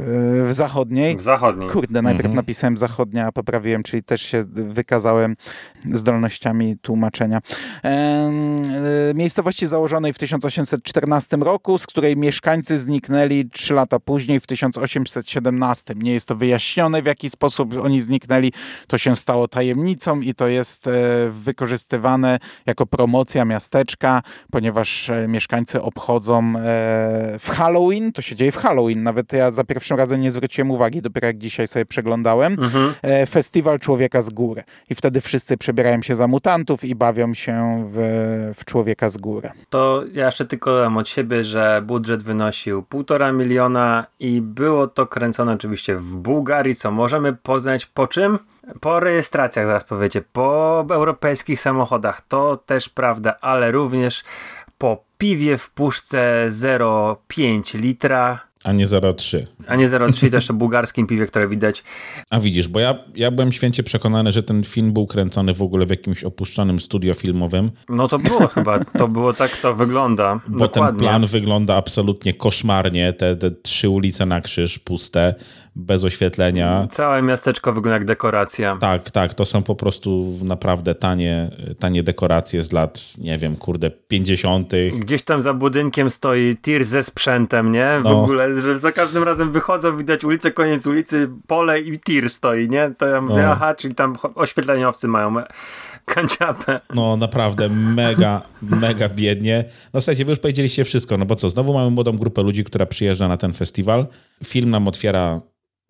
w zachodniej. W zachodnim. Kurde, najpierw Mhm. napisałem zachodnia, a poprawiłem, czyli też się wykazałem zdolnościami tłumaczenia. E, Miejscowości założonej w 1814 roku, z której mieszkańcy zniknęli trzy lata później, w 1817. Nie jest to wyjaśnione, w jaki sposób oni zniknęli. To się stało tajemnicą i to jest e, wykorzystywane jako promocja miasteczka, ponieważ e, mieszkańcy obchodzą w Halloween, to się dzieje w Halloween, nawet ja za pierwszym razem nie zwróciłem uwagi, dopiero jak dzisiaj sobie przeglądałem, Mhm. e, festiwal Człowieka z Góry. I wtedy wszyscy przebierają się za mutantów i bawią się w, w Człowieka z Góry. To ja jeszcze tylko dodam od siebie, że budżet wynosił półtora miliona i było to kręcone oczywiście w Bułgarii, co możemy poznać po czym? Po rejestracjach, zaraz powiecie, po europejskich samochodach, to też prawda, ale również po piwie w puszce 0,5 litra A nie 0,3. A nie 0,3 to jeszcze bułgarskim piwie, które widać. A widzisz, bo ja, ja byłem święcie przekonany, że ten film był kręcony w ogóle w jakimś opuszczonym studio filmowym. No to było chyba, to było tak, to wygląda. Bo Dokładnie. ten plan wygląda absolutnie koszmarnie. Te, te trzy ulice na krzyż, puste, bez oświetlenia. Całe miasteczko wygląda jak dekoracja. Tak, tak, to są po prostu naprawdę tanie, tanie dekoracje z lat, nie wiem, kurde, 50. Gdzieś tam za budynkiem stoi tir ze sprzętem, nie? W No. ogóle, że za każdym razem wychodzą, widać ulicę, koniec ulicy, pole i tir stoi, nie? To ja mówię, No. aha, czyli tam oświetleniowcy mają kanciapę. No naprawdę mega, mega biednie. No słuchajcie, wy już powiedzieliście wszystko, no bo co, znowu mamy młodą grupę ludzi, która przyjeżdża na ten festiwal. Film nam otwiera,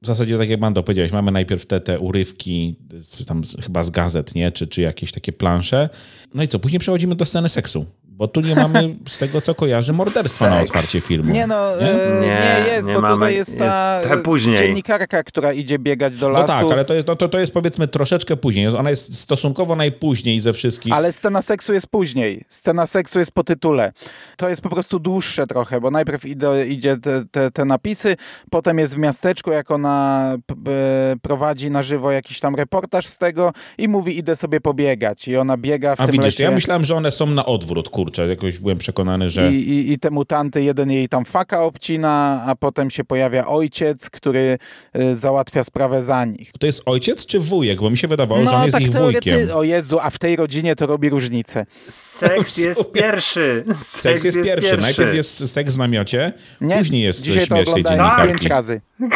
w zasadzie tak jak Mando powiedziałeś, mamy najpierw te, te urywki, z, tam z, chyba z gazet, nie? Czy, czy jakieś takie plansze. No i co, później przechodzimy do sceny seksu. Bo tu nie mamy, z tego co kojarzę, morderstwa na Seks. otwarcie filmu. Nie no, Nie? e, Nie, nie, jest, nie bo mamy. tutaj jest ta Jest później. dziennikarka, która idzie biegać do No lasu. tak, ale to jest, no to, to jest powiedzmy troszeczkę później. Ona jest stosunkowo najpóźniej ze wszystkich. Ale scena seksu jest później. Scena seksu jest po tytule. To jest po prostu dłuższe trochę, bo najpierw idzie, idzie te, te, te napisy, potem jest w miasteczku, jak ona prowadzi na żywo jakiś tam reportaż z tego i mówi, idę sobie pobiegać. I ona biega w A tym widzisz, lesie. ja myślałem, że one są na odwrót, kurczę. Jakoś byłem przekonany, że... I, i, I te mutanty, jeden jej tam faka obcina, a potem się pojawia ojciec, który y, załatwia sprawę za nich. To jest ojciec czy wujek? Bo mi się wydawało, że on jest ich teorety- wujkiem. O Jezu, a w tej rodzinie to robi różnicę. Seks jest pierwszy. Seks jest pierwszy. Najpierw jest seks w namiocie, Nie, później jest dzisiaj śmierć tej dziennikarki. pięć razy.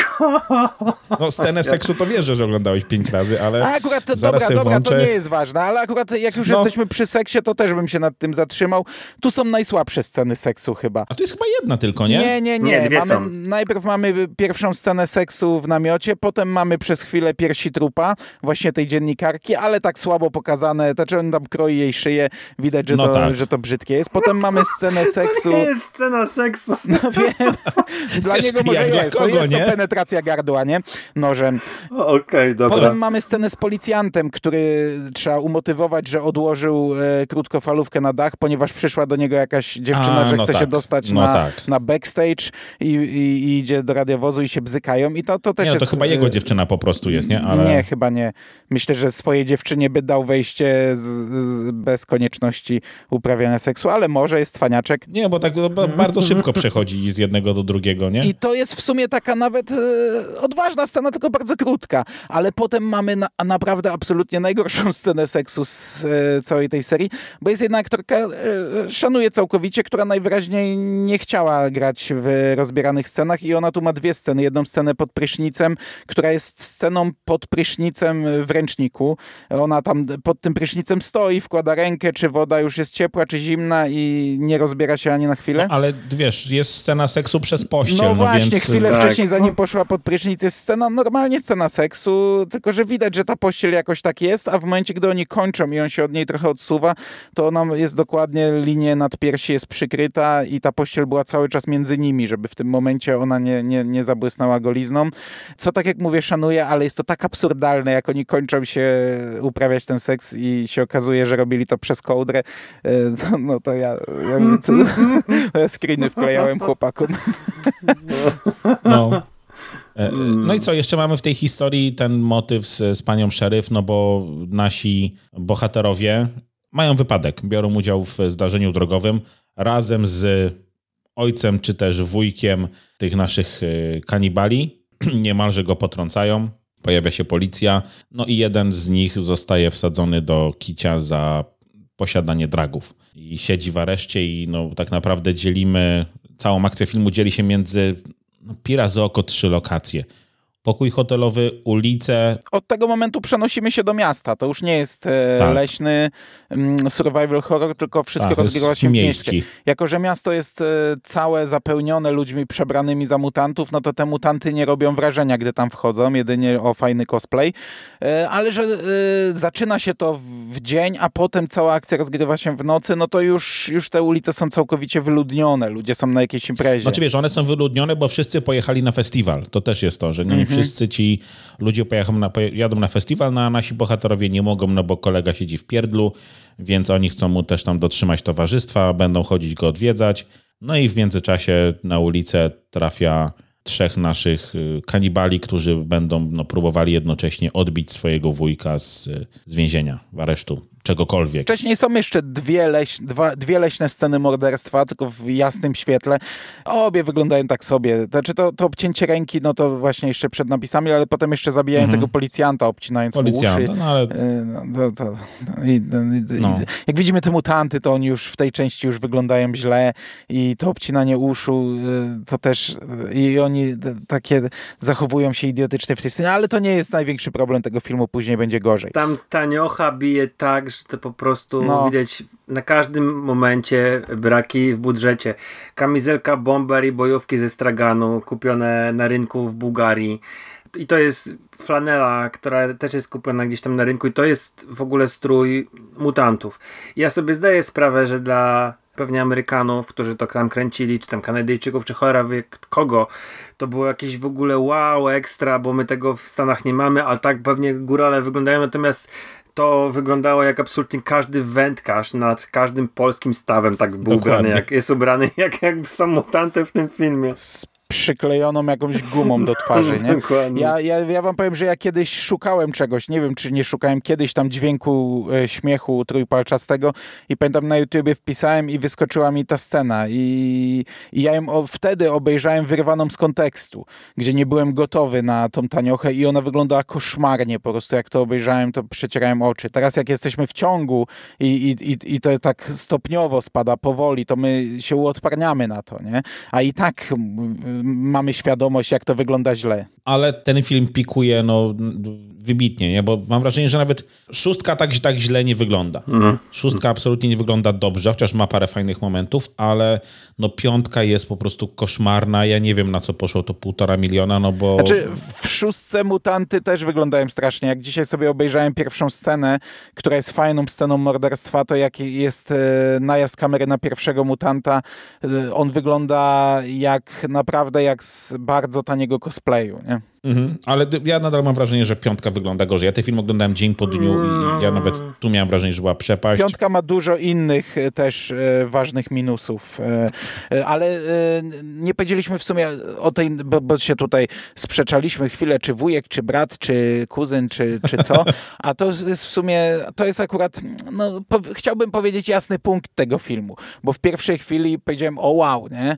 No, scenę seksu to wierzę, że oglądałeś pięć razy, ale A akurat, to, zaraz dobra, dobra, włączę. to nie jest ważne, ale akurat jak już No. jesteśmy przy seksie, to też bym się nad tym zatrzymał. Tu są najsłabsze sceny seksu chyba. A to jest chyba jedna tylko, nie? Nie, nie, nie. Nie, dwie mamy, są. Najpierw mamy pierwszą scenę seksu w namiocie, potem mamy przez chwilę piersi trupa, właśnie tej dziennikarki, ale tak słabo pokazane, znaczy on tam kroi jej szyję, widać, że, No to, tak. że to brzydkie jest. Potem mamy scenę seksu. To nie jest scena seksu. No wiem, dla Wiesz, niego może jak dla jest, kogo, to jest nie? to penetracja gardła, nie? Nożem. Okej, dobra. Potem mamy scenę z policjantem, który trzeba umotywować, że odłożył e, krótkofalówkę na dach, ponieważ przyszła do niego jakaś dziewczyna, A, że no chce się tak. dostać No na, tak. na backstage i, i, i idzie do radiowozu i się bzykają i to, to też Nie, no to jest... chyba jego dziewczyna po prostu jest, nie? Ale... Nie, chyba nie. Myślę, że swojej dziewczynie by dał wejście z, z, bez konieczności uprawiania seksu, ale może jest cwaniaczek. Nie, bo tak ba- bardzo szybko przechodzi z jednego do drugiego, nie? I to jest w sumie taka nawet e, odważna scena, tylko bardzo krótka. Ale potem mamy na, naprawdę absolutnie najgorszą scenę seksu z e, całej tej serii, bo jest jedna aktorka, szanuję całkowicie, która najwyraźniej nie chciała grać w rozbieranych scenach i ona tu ma dwie sceny. Jedną scenę pod prysznicem, która jest sceną pod prysznicem w ręczniku. Ona tam pod tym prysznicem stoi, wkłada rękę, czy woda już jest ciepła, czy zimna i nie rozbiera się ani na chwilę. Ale wiesz, jest scena seksu przez pościel, no, No właśnie, więc... chwilę Tak. wcześniej, zanim poszła pod prysznic, jest scena, normalnie scena seksu, tylko że widać, że ta pościel jakoś tak jest, a w momencie, gdy oni kończą i on się od niej trochę odsuwa, to ona jest dokładnie, linie nad piersi jest przykryta i ta pościel była cały czas między nimi, żeby w tym momencie ona nie, nie, nie zabłysnęła golizną. Co tak jak mówię, szanuję, ale jest to tak absurdalne, jak oni kończą się uprawiać ten seks i się okazuje, że robili to przez kołdrę, no, no to ja, ja, mówię, co, screeny wklejałem chłopakom. No. E, No i co, jeszcze mamy w tej historii ten motyw z, z panią szeryf, no bo nasi bohaterowie mają wypadek, biorą udział w zdarzeniu drogowym razem z ojcem czy też wujkiem tych naszych e, kanibali. Niemalże go potrącają, pojawia się policja, no i jeden z nich zostaje wsadzony do kicia za posiadanie dragów. I siedzi w areszcie i no, tak naprawdę dzielimy, całą akcję filmu dzieli się między no, pi razy oko trzy lokacje. Pokój hotelowy, ulice, od tego momentu przenosimy się do miasta. To już nie jest e, Tak. leśny mm, survival horror, tylko wszystko Tak, rozgrywa się w miejski. mieście. Jako, że miasto jest e, całe zapełnione ludźmi przebranymi za mutantów, no to te mutanty nie robią wrażenia, gdy tam wchodzą, jedynie o fajny cosplay. E, ale że zaczyna się to w dzień, a potem cała akcja rozgrywa się w nocy, no to już, już te ulice są całkowicie wyludnione. Ludzie są na jakiejś imprezie. Znaczy wiesz, one są wyludnione, bo wszyscy pojechali na festiwal. To też jest to, że nie wszyscy ci ludzie pojadą na, jadą na festiwal, no a nasi bohaterowie nie mogą, no bo kolega siedzi w pierdlu, więc oni chcą mu też tam dotrzymać towarzystwa, będą chodzić go odwiedzać. No i w międzyczasie na ulicę trafia trzech naszych y, kanibali, którzy będą no, próbowali jednocześnie odbić swojego wujka z, z więzienia, w aresztu czegokolwiek. Wcześniej są jeszcze dwie, leś, dwa, dwie leśne sceny morderstwa, tylko w jasnym świetle. Obie wyglądają tak sobie. Znaczy to, to obcięcie ręki, no to właśnie jeszcze przed napisami, ale potem jeszcze zabijają mhm. tego policjanta, obcinając policjanta, mu uszy. No, ale... Y, no, to, to, i, i, no. jak widzimy te mutanty, to oni już w tej części już wyglądają źle i to obcinanie uszu y, to też i oni takie zachowują się idiotycznie w tej scenie, ale to nie jest największy problem tego filmu, później będzie gorzej. Tam taniocha bije tak, że to po prostu no. widać na każdym momencie braki w budżecie. Kamizelka bomber i bojówki ze straganu kupione na rynku w Bułgarii. I to jest flanela, która też jest kupiona gdzieś tam na rynku i to jest w ogóle strój mutantów. Ja sobie zdaję sprawę, że dla pewnie Amerykanów, którzy to tam kręcili, czy tam Kanadyjczyków, czy cholera wie kogo, to było jakieś w ogóle wow, ekstra, bo my tego w Stanach nie mamy, a tak pewnie górale wyglądają, natomiast to wyglądało jak absolutnie każdy wędkarz nad każdym polskim stawem tak był Dokładnie. ubrany, jak jest ubrany, jak jakby są mutanty w tym filmie przyklejoną jakąś gumą do twarzy, nie? Ja, ja, ja wam powiem, że ja kiedyś szukałem czegoś, nie wiem, czy nie szukałem kiedyś tam dźwięku e, śmiechu trójpalczastego i pamiętam na YouTubie wpisałem i wyskoczyła mi ta scena i, i ja ją o, wtedy obejrzałem wyrwaną z kontekstu, gdzie nie byłem gotowy na tą taniochę i ona wyglądała koszmarnie po prostu, jak to obejrzałem, to przecierałem oczy. Teraz jak jesteśmy w ciągu i, i, i, i to tak stopniowo spada powoli, to my się uodparniamy na to, nie? A i tak mamy świadomość, jak to wygląda źle. Ale ten film pikuje no, wybitnie, nie? bo mam wrażenie, że nawet szóstka tak, tak źle nie wygląda. Mhm. Szóstka absolutnie nie wygląda dobrze, chociaż ma parę fajnych momentów, ale no piątka jest po prostu koszmarna. Ja nie wiem, na co poszło to półtora miliona, no bo... Znaczy, w szóstce mutanty też wyglądają strasznie. Jak dzisiaj sobie obejrzałem pierwszą scenę, która jest fajną sceną morderstwa, to jak jest e, najazd kamery na pierwszego mutanta, e, on wygląda jak naprawdę jak z bardzo taniego cosplayu, nie? Yeah. Mhm, ale ja nadal mam wrażenie, że piątka wygląda gorzej. Ja ten film oglądałem dzień po dniu i ja nawet tu miałem wrażenie, że była przepaść. Piątka ma dużo innych e, też e, ważnych minusów, e, ale nie powiedzieliśmy w sumie o tej, bo, bo, się tutaj sprzeczaliśmy chwilę, czy wujek, czy brat, czy kuzyn, czy, czy co, a to jest w sumie, to jest akurat, no, po, chciałbym powiedzieć jasny punkt tego filmu, bo w pierwszej chwili powiedziałem, o wow, nie,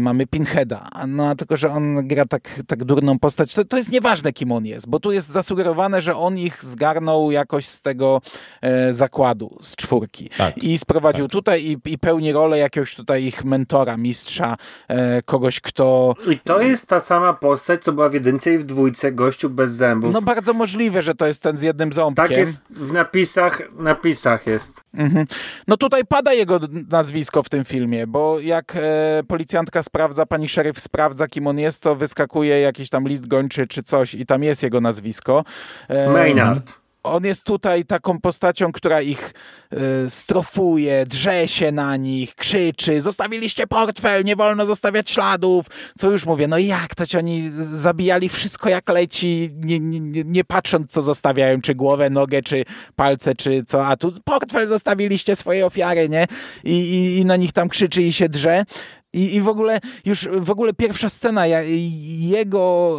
mamy Pinheada, no tylko, że on gra tak, tak durną postać, postać, to, to jest nieważne, kim on jest, bo tu jest zasugerowane, że on ich zgarnął jakoś z tego e, zakładu, z czwórki. Tak, I sprowadził tak. tutaj i, i, pełni rolę jakiegoś tutaj ich mentora, mistrza, e, kogoś, kto... I to jest ta sama postać, co była w jedynce i w dwójce, gościu bez zębów. No bardzo możliwe, że to jest ten z jednym ząbkiem. Tak jest w napisach, napisach jest. Mhm. No tutaj pada jego nazwisko w tym filmie, bo jak e, policjantka sprawdza, pani szeryf sprawdza, kim on jest, to wyskakuje jakiś tam list gończy czy coś i tam jest jego nazwisko. Maynard on jest tutaj taką postacią, która ich y, strofuje, drze się na nich, krzyczy, zostawiliście portfel, nie wolno zostawiać śladów. Co już mówię, no jak to ci oni zabijali wszystko jak leci, nie, nie, nie patrząc co zostawiają, czy głowę, nogę, czy palce, czy co, a tu portfel zostawiliście swoje ofiary, nie? I, i, i na nich tam krzyczy i się drze. I, I w ogóle już w ogóle pierwsza scena jego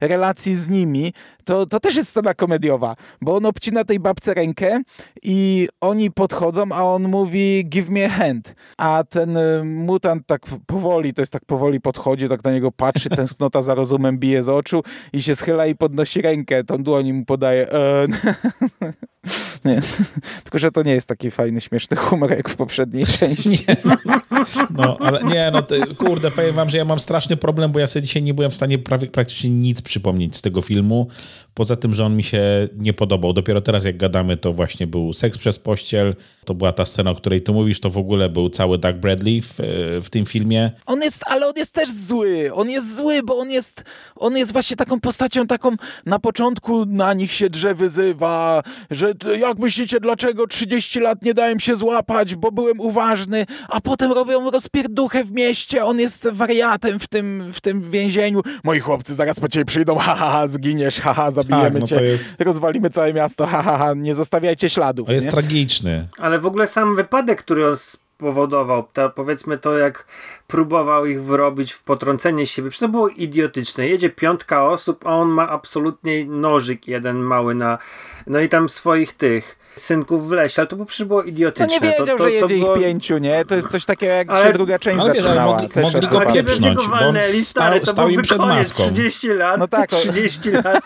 relacji z nimi, to, to też jest scena komediowa, bo on obcina tej babce rękę i oni podchodzą, a on mówi give me a hand. A ten mutant tak powoli, to jest tak powoli podchodzi, tak na niego patrzy, tęsknota za rozumem bije z oczu i się schyla i podnosi rękę. Tą dłoń mu podaje. E, nie. Tylko, że to nie jest taki fajny, śmieszny humor jak w poprzedniej części. Nie, no, ale nie, no ty, kurde, powiem wam, że ja mam straszny problem, bo ja sobie dzisiaj nie byłem w stanie prawie, praktycznie nic przypomnieć z tego filmu, poza tym, że on mi się nie podobał. Dopiero teraz, jak gadamy, to właśnie był seks przez pościel, to była ta scena, o której ty mówisz, to w ogóle był cały Doug Bradley w, w tym filmie. On jest, ale on jest też zły. On jest zły, bo on jest, on jest właśnie taką postacią, taką na początku na nich się drze wyzywa, że jak myślicie, dlaczego 30 lat nie dałem się złapać, bo byłem uważny, a potem robią rozpierduchę w mieście, on jest wariatem w tym, w tym więzieniu. Moi chłopcy zaraz po ciebie przyjdą, ha, ha, ha zginiesz, ha, ha zabijemy tak, no cię, jest... rozwalimy całe miasto, ha, ha, ha, nie zostawiajcie śladów. To jest nie? tragiczny. Ale w ogóle sam wypadek, który on powodował. Ta, powiedzmy to, jak próbował ich wrobić w potrącenie siebie. Przecież to było idiotyczne. Jedzie piątka osób, a on ma absolutnie nożyk jeden mały na... No i tam swoich tych synków w lesie, ale to przecież było idiotyczne. To nie wiedział, to, to, że jedzie to było... ich pięciu, nie? To jest coś takiego, jak Ale- się druga część ale zaczynała. mogli- mogli go pieprznąć, bo on stał- stał im przed koniec. maską. 30 lat, No tak, o- 30 lat.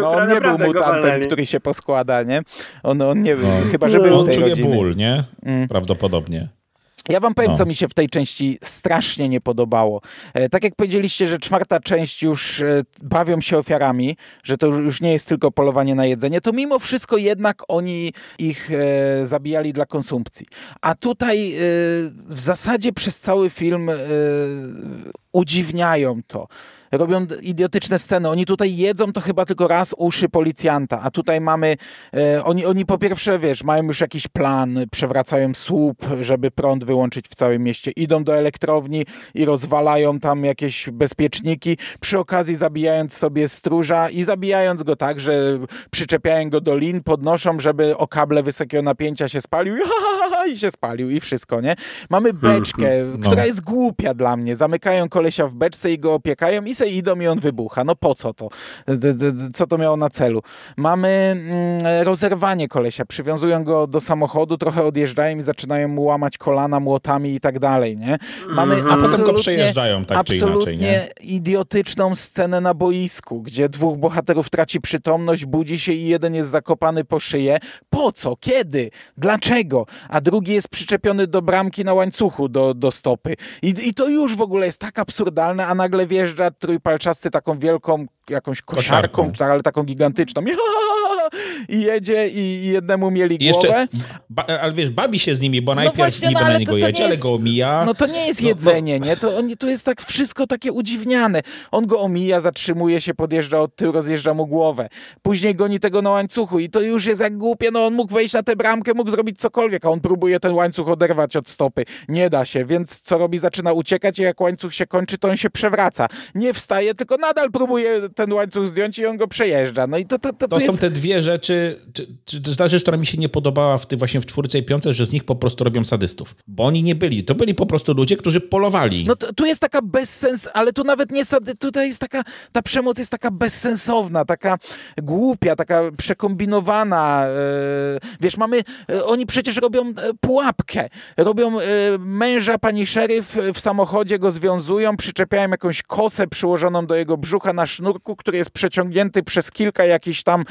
No on nie był mutantem, który się poskłada, nie? On, on nie był, No. chyba że był z On czuje rodziny. ból, nie? Prawdopodobnie. Ja wam powiem, No. co mi się w tej części strasznie nie podobało. E, tak jak powiedzieliście, że czwarta część już e, bawią się ofiarami, że to już nie jest tylko polowanie na jedzenie, to mimo wszystko jednak oni ich e, zabijali dla konsumpcji. A tutaj w zasadzie przez cały film udziwniają to. Robią idiotyczne sceny. Oni tutaj jedzą to chyba tylko raz uszy policjanta, a tutaj mamy. E, oni, oni po pierwsze, wiesz, mają już jakiś plan, przewracają słup, żeby prąd wyłączyć w całym mieście. Idą do elektrowni i rozwalają tam jakieś bezpieczniki, przy okazji zabijając sobie stróża i zabijając go tak, że przyczepiają go do lin, podnoszą, żeby o kable wysokiego napięcia się spalił i się spalił i wszystko, nie? Mamy beczkę, No. która jest głupia dla mnie. Zamykają kolesia w beczce i go opiekają i se idą i on wybucha. No po co to? Co to miało na celu? Mamy mm, rozerwanie kolesia. Przywiązują go do samochodu, trochę odjeżdżają i zaczynają mu łamać kolana młotami i tak dalej, nie? Mamy Mhm. A potem go przejeżdżają tak czy inaczej, nie? idiotyczną scenę na boisku, gdzie dwóch bohaterów traci przytomność, budzi się i jeden jest zakopany po szyję. Po co? Kiedy? Dlaczego? A drugi jest przyczepiony do bramki na łańcuchu do, do stopy. I, I to już w ogóle jest tak absurdalne, a nagle wjeżdża trójpalczasty taką wielką jakąś kosiarką, Kosiarką. tak, ale taką gigantyczną. I jedzie i, jednemu mieli jeszcze, głowę. ba, ale wiesz, bawi się z nimi, bo No najpierw właśnie, niby no, na niego to- to jedzie, nie ale jest- go omija. No to nie jest No, no- jedzenie, nie? To, on- to jest tak wszystko takie udziwniane. On go omija, zatrzymuje się, podjeżdża od tyłu, rozjeżdża mu głowę. Później goni tego na łańcuchu i to już jest jak głupie. No on mógł wejść na tę bramkę, mógł zrobić cokolwiek, a on próbuje ten łańcuch oderwać od stopy. Nie da się, więc co robi? Zaczyna uciekać i jak łańcuch się kończy, to on się przewraca. Nie wstaje, tylko nadal próbuje ten łańcuch zdjąć i on go przejeżdża. No i to, to, to, To to są jest... te dwie rzeczy, czy, czy, czy ta rzecz, która mi się nie podobała w ty, właśnie w czwórce i piątce, że z nich po prostu robią sadystów. Bo oni nie byli. To byli po prostu ludzie, którzy polowali. No to, tu jest taka bezsens, ale tu nawet nie sady, tutaj jest taka, ta przemoc jest taka bezsensowna, taka głupia, taka przekombinowana. e, wiesz, mamy, e, oni przecież robią e, pułapkę. Robią męża pani szeryf w samochodzie, go związują, przyczepiają jakąś kosę przyłożoną do jego brzucha na sznurku, który jest przeciągnięty przez kilka jakichś tam,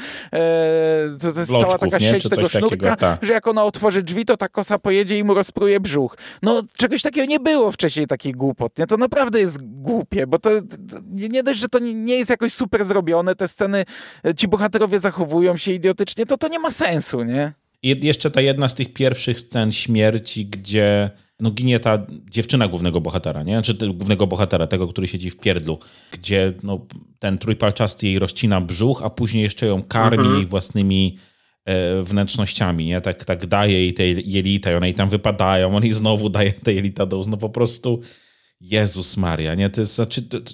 to, to jest cała taka nie? sieć Czy tego coś takiego, sznurka, tak. że jak ona otworzy drzwi, to ta kosa pojedzie i mu rozpruje brzuch. No, czegoś takiego nie było wcześniej, takich głupot, nie? To naprawdę jest głupie, bo to, to nie dość, że to nie- nie jest jakoś super zrobione, te sceny, e, ci bohaterowie zachowują się idiotycznie, to to nie ma sensu, nie? I jeszcze ta jedna z tych pierwszych scen śmierci, gdzie no, ginie ta dziewczyna głównego bohatera, nie? Czy te- głównego bohatera, tego, który siedzi w pierdlu, gdzie no, ten trójpalczasty jej rozcina brzuch, a później jeszcze ją karmi jej własnymi e, wnętrznościami, nie? Tak, tak daje jej te jelita i one jej tam wypadają, on jej znowu daje te jelita do. No po prostu Jezus Maria, nie? To jest, znaczy, to, to,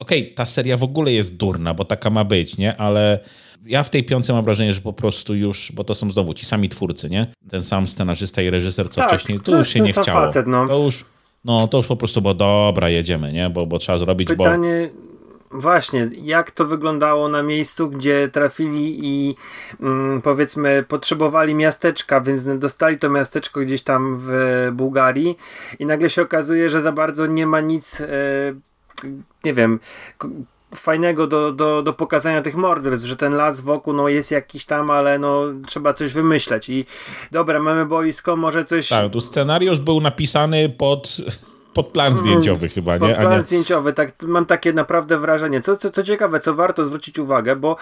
okej, ta seria w ogóle jest durna, bo taka ma być, nie? Ale ja w tej piące mam wrażenie, że po prostu już, bo to są znowu ci sami twórcy, nie? Ten sam scenarzysta i reżyser, co Tak, wcześniej, to już się nie chciało. facet, no. To już, no to już po prostu, bo dobra, jedziemy, nie? Bo, bo trzeba zrobić, bo... Pytanie, właśnie, jak to wyglądało na miejscu, gdzie trafili i mm, powiedzmy potrzebowali miasteczka, więc dostali to miasteczko gdzieś tam w Bułgarii i nagle się okazuje, że za bardzo nie ma nic, e, nie wiem, fajnego do, do, do pokazania tych morderstw, że ten las wokół no, jest jakiś tam, ale no, trzeba coś wymyśleć i dobra, mamy boisko, może coś... Tak, tu scenariusz był napisany pod, pod plan zdjęciowy chyba, Pod nie? A plan nie... zdjęciowy, tak, mam takie naprawdę wrażenie. Co, co, co ciekawe, co warto zwrócić uwagę, bo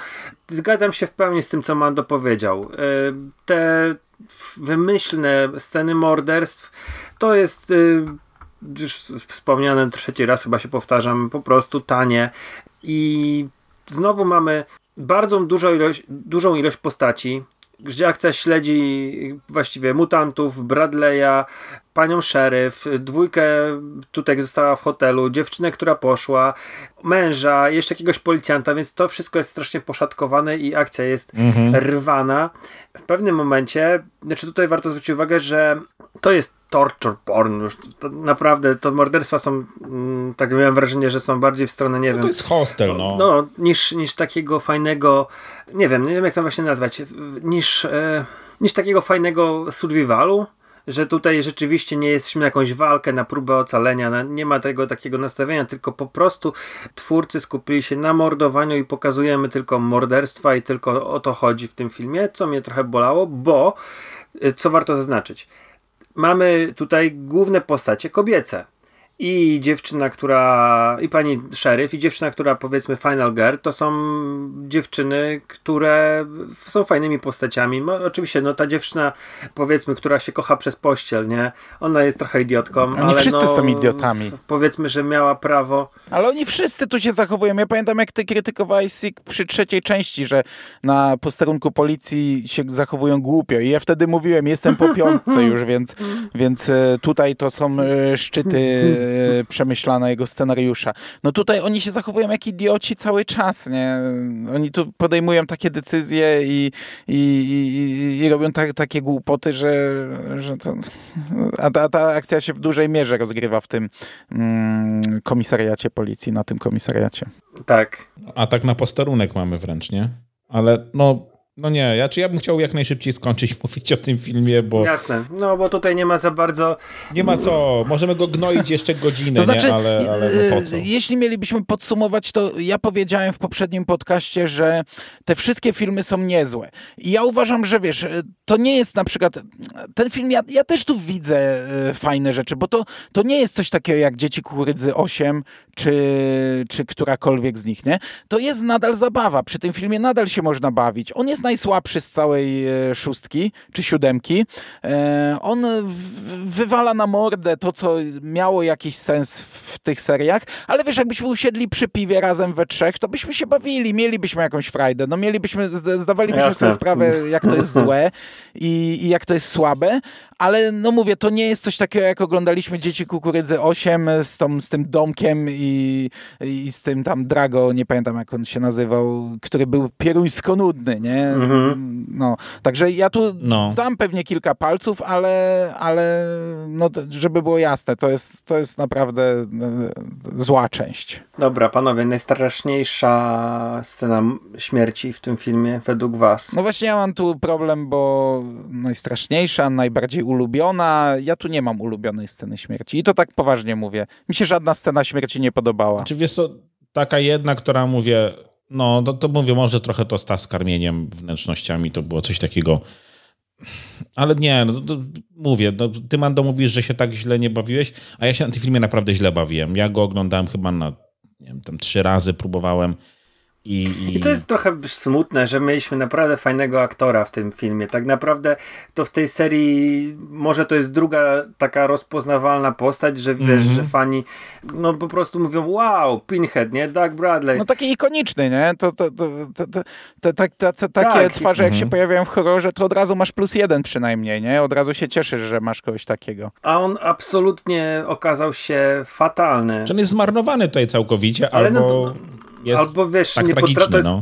zgadzam się w pełni z tym, co Mando powiedział. Y, Te wymyślne sceny morderstw to jest. y, Już wspomniane trzeci raz, chyba się powtarzam, po prostu tanie. I znowu mamy bardzo dużo ilość, dużą ilość postaci, gdzie akcja śledzi właściwie mutantów, Bradley'a, panią szeryf, dwójkę tutaj została w hotelu, dziewczynę, która poszła, męża, jeszcze jakiegoś policjanta, więc to wszystko jest strasznie poszatkowane i akcja jest rwana. W pewnym momencie, znaczy tutaj warto zwrócić uwagę, że to jest torture porn już. To naprawdę, to morderstwa są, mm, tak miałem wrażenie, że są bardziej w stronę, nie no wiem... To jest hostel, no. No, niż, niż takiego fajnego, nie wiem, nie wiem jak to właśnie nazwać, niż, e, niż takiego fajnego survivalu, że tutaj rzeczywiście nie jesteśmy na jakąś walkę, na próbę ocalenia, na, nie ma tego takiego nastawienia, tylko po prostu twórcy skupili się na mordowaniu i pokazujemy tylko morderstwa i tylko o to chodzi w tym filmie, co mnie trochę bolało, bo, e, co warto zaznaczyć, mamy tutaj główne postacie kobiece i dziewczyna, która, i pani szeryf, i dziewczyna, która powiedzmy Final Girl, to są dziewczyny, które są fajnymi postaciami. No, oczywiście, no ta dziewczyna, powiedzmy, która się kocha przez pościel, nie? Ona jest trochę idiotką, Oni ale wszyscy no, są idiotami. Powiedzmy, że miała prawo. Ale oni wszyscy tu się zachowują. Ja pamiętam, jak ty krytykowałeś Sik przy trzeciej części, że na posterunku policji się zachowują głupio. I ja wtedy mówiłem, jestem po piątce już, więc, więc e, tutaj to są e, szczyty e, przemyślanego scenariusza. No tutaj oni się zachowują jak idioci cały czas, nie? Oni tu podejmują takie decyzje i, i, i, i robią tak, takie głupoty, że, że to... A ta, ta akcja się w dużej mierze rozgrywa w tym mm, komisariacie policji, na tym komisariacie. Tak. A tak na posterunek mamy wręcz, nie? Ale no, no nie, ja, czy ja bym chciał jak najszybciej skończyć mówić o tym filmie, bo Jasne. No bo tutaj nie ma za bardzo. nie ma co. Możemy go gnoić jeszcze godzinę, To znaczy, nie? Ale, ale no po co? e, jeśli mielibyśmy podsumować, to ja powiedziałem w poprzednim podcaście, że te wszystkie filmy są niezłe. I ja uważam, że wiesz, e, to nie jest na przykład, ten film, ja, ja też tu widzę e, fajne rzeczy, bo to, to nie jest coś takiego jak Dzieci Kukurydzy 8, czy, czy którakolwiek z nich, nie? To jest nadal zabawa. Przy tym filmie nadal się można bawić. On jest najsłabszy z całej e, szóstki, czy siódemki. E, on wywala na mordę to, co miało jakiś sens w tych seriach, ale wiesz, jakbyśmy usiedli przy piwie razem we trzech, to byśmy się bawili, mielibyśmy jakąś frajdę, no mielibyśmy, zdawalibyśmy Jasne. sobie sprawę, jak to jest złe i, i jak to jest słabe, ale no mówię, to nie jest coś takiego, jak oglądaliśmy Dzieci Kukurydzy 8 z, tą, z tym domkiem i, i z tym tam Drago, nie pamiętam jak on się nazywał, który był pieruńsko nudny, nie? No, także ja tu No. dam pewnie kilka palców, ale, ale no, żeby było jasne, to jest, to jest naprawdę e, zła część. Dobra, panowie, najstraszniejsza scena śmierci w tym filmie według was. No właśnie ja mam tu problem, bo najstraszniejsza, najbardziej ulubiona, ja tu nie mam ulubionej sceny śmierci i to tak poważnie mówię. Mi się żadna scena śmierci nie podobała. Czy wiesz taka jedna, która mówię, no to, to mówię, może trochę to sta z karmieniem wnętrznościami, to było coś takiego. Ale nie, no to mówię, no, ty Mando mówisz, że się tak źle nie bawiłeś, a ja się na tym filmie naprawdę źle bawiłem. Ja go oglądałem chyba na, nie wiem, tam trzy razy próbowałem i... I, I to jest trochę smutne, że mieliśmy naprawdę fajnego aktora w tym filmie. Tak naprawdę to w tej serii może to jest druga taka rozpoznawalna postać, że wiesz, Mhm. że fani no po prostu mówią wow, Pinhead, nie? Doug Bradley. No taki ikoniczny, nie? To, to, to, to, to, to, tak- tacy- takie Tak. twarze, jak się Mhm. pojawiają w horrorze, to od razu masz plus jeden przynajmniej, nie? Od razu się cieszysz, że masz kogoś takiego. A on absolutnie okazał się fatalny. Czy on jest zmarnowany tutaj całkowicie, Ale no albo to- jest Albo wiesz, tak nie potra- tragiczny, to jest, no.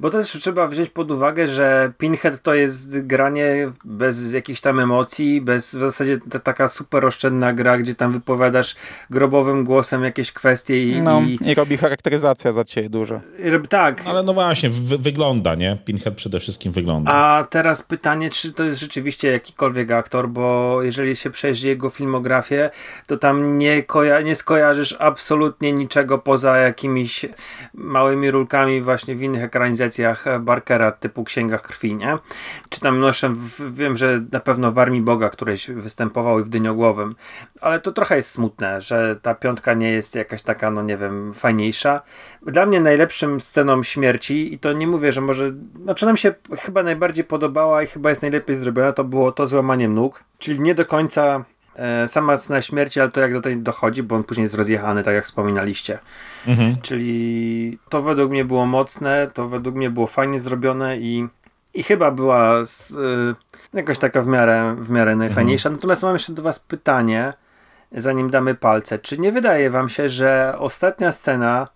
Bo też trzeba wziąć pod uwagę, że Pinhead to jest granie bez jakichś tam emocji, bez w zasadzie to taka super oszczędna gra, gdzie tam wypowiadasz grobowym głosem jakieś kwestie i, No, i, i robi charakteryzacja za ciebie dużo. tak. Ale no właśnie, wy, wygląda, nie? Pinhead przede wszystkim wygląda. A teraz pytanie, czy to jest rzeczywiście jakikolwiek aktor, bo jeżeli się przejrzy jego filmografię, to tam nie, koja- nie skojarzysz absolutnie niczego poza jakimiś małymi rulkami właśnie w innych ekranizacjach Barkera typu Księgach Krwi, nie? Czy tam noszę, w, wiem, że na pewno w Armii Boga któreś występował i w Dyniogłowym, ale to trochę jest smutne, że ta piątka nie jest jakaś taka, no nie wiem, fajniejsza. Dla mnie najlepszym sceną śmierci, i to nie mówię, że może, znaczy nam się chyba najbardziej podobała i chyba jest najlepiej zrobiona, to było to złamaniem nóg, czyli nie do końca e, sama scena śmierci, ale to jak do tej dochodzi, bo on później jest rozjechany, tak jak wspominaliście. Mhm. Czyli to według mnie było mocne, to według mnie było fajnie zrobione i, i chyba była z, y, jakoś taka w miarę, w miarę najfajniejsza. Natomiast mam jeszcze do Was pytanie, zanim damy palce. Czy nie wydaje Wam się, że ostatnia scena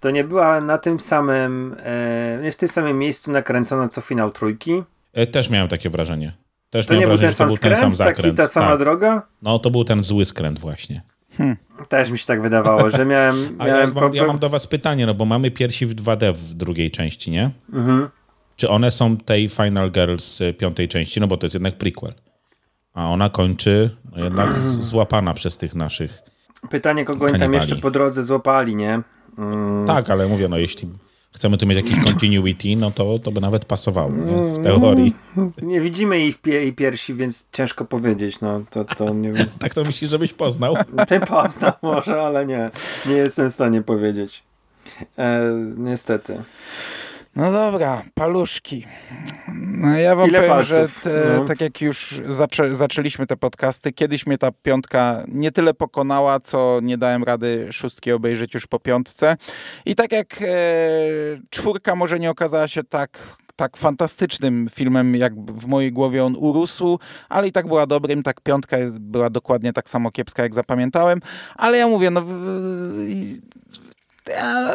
to nie była na tym samym, e, nie w tym samym miejscu nakręcona co finał trójki? E, Też miałem takie wrażenie. Też To nie był wrażenie, ten że sam to był ten sam skręt, zakręt. taki ta sama tak. droga? No to był ten zły skręt właśnie. Też mi się tak wydawało, że miałem... A ja miałem mam, ja mam do was pytanie, no bo mamy piersi w 2D w drugiej części, nie? Mhm. Czy one są tej Final Girl z y, piątej części? No bo to jest jednak prequel. A ona kończy no jednak z, złapana przez tych naszych... Pytanie, kogo oni tam jeszcze po drodze złapali, nie? Mm. Tak, ale mówię, no jeśli chcemy tu mieć jakiś continuity, no to, to by nawet pasowało, nie? W teorii. Nie widzimy ich pie piersi, więc ciężko powiedzieć, no to, to nie. Tak to myślisz, żebyś poznał? Ty poznał może, ale nie. Nie jestem w stanie powiedzieć. E, niestety. No dobra, paluszki. No ja wam Ile powiem, palców? że te, No. tak jak już zaczę, zaczęliśmy te podcasty, kiedyś mnie ta piątka nie tyle pokonała, co nie dałem rady szóstki obejrzeć już po piątce. I tak jak e, czwórka może nie okazała się tak tak fantastycznym filmem, jak w mojej głowie on urósł, ale i tak była dobrym, tak piątka była dokładnie tak samo kiepska, jak zapamiętałem, ale ja mówię, no ja,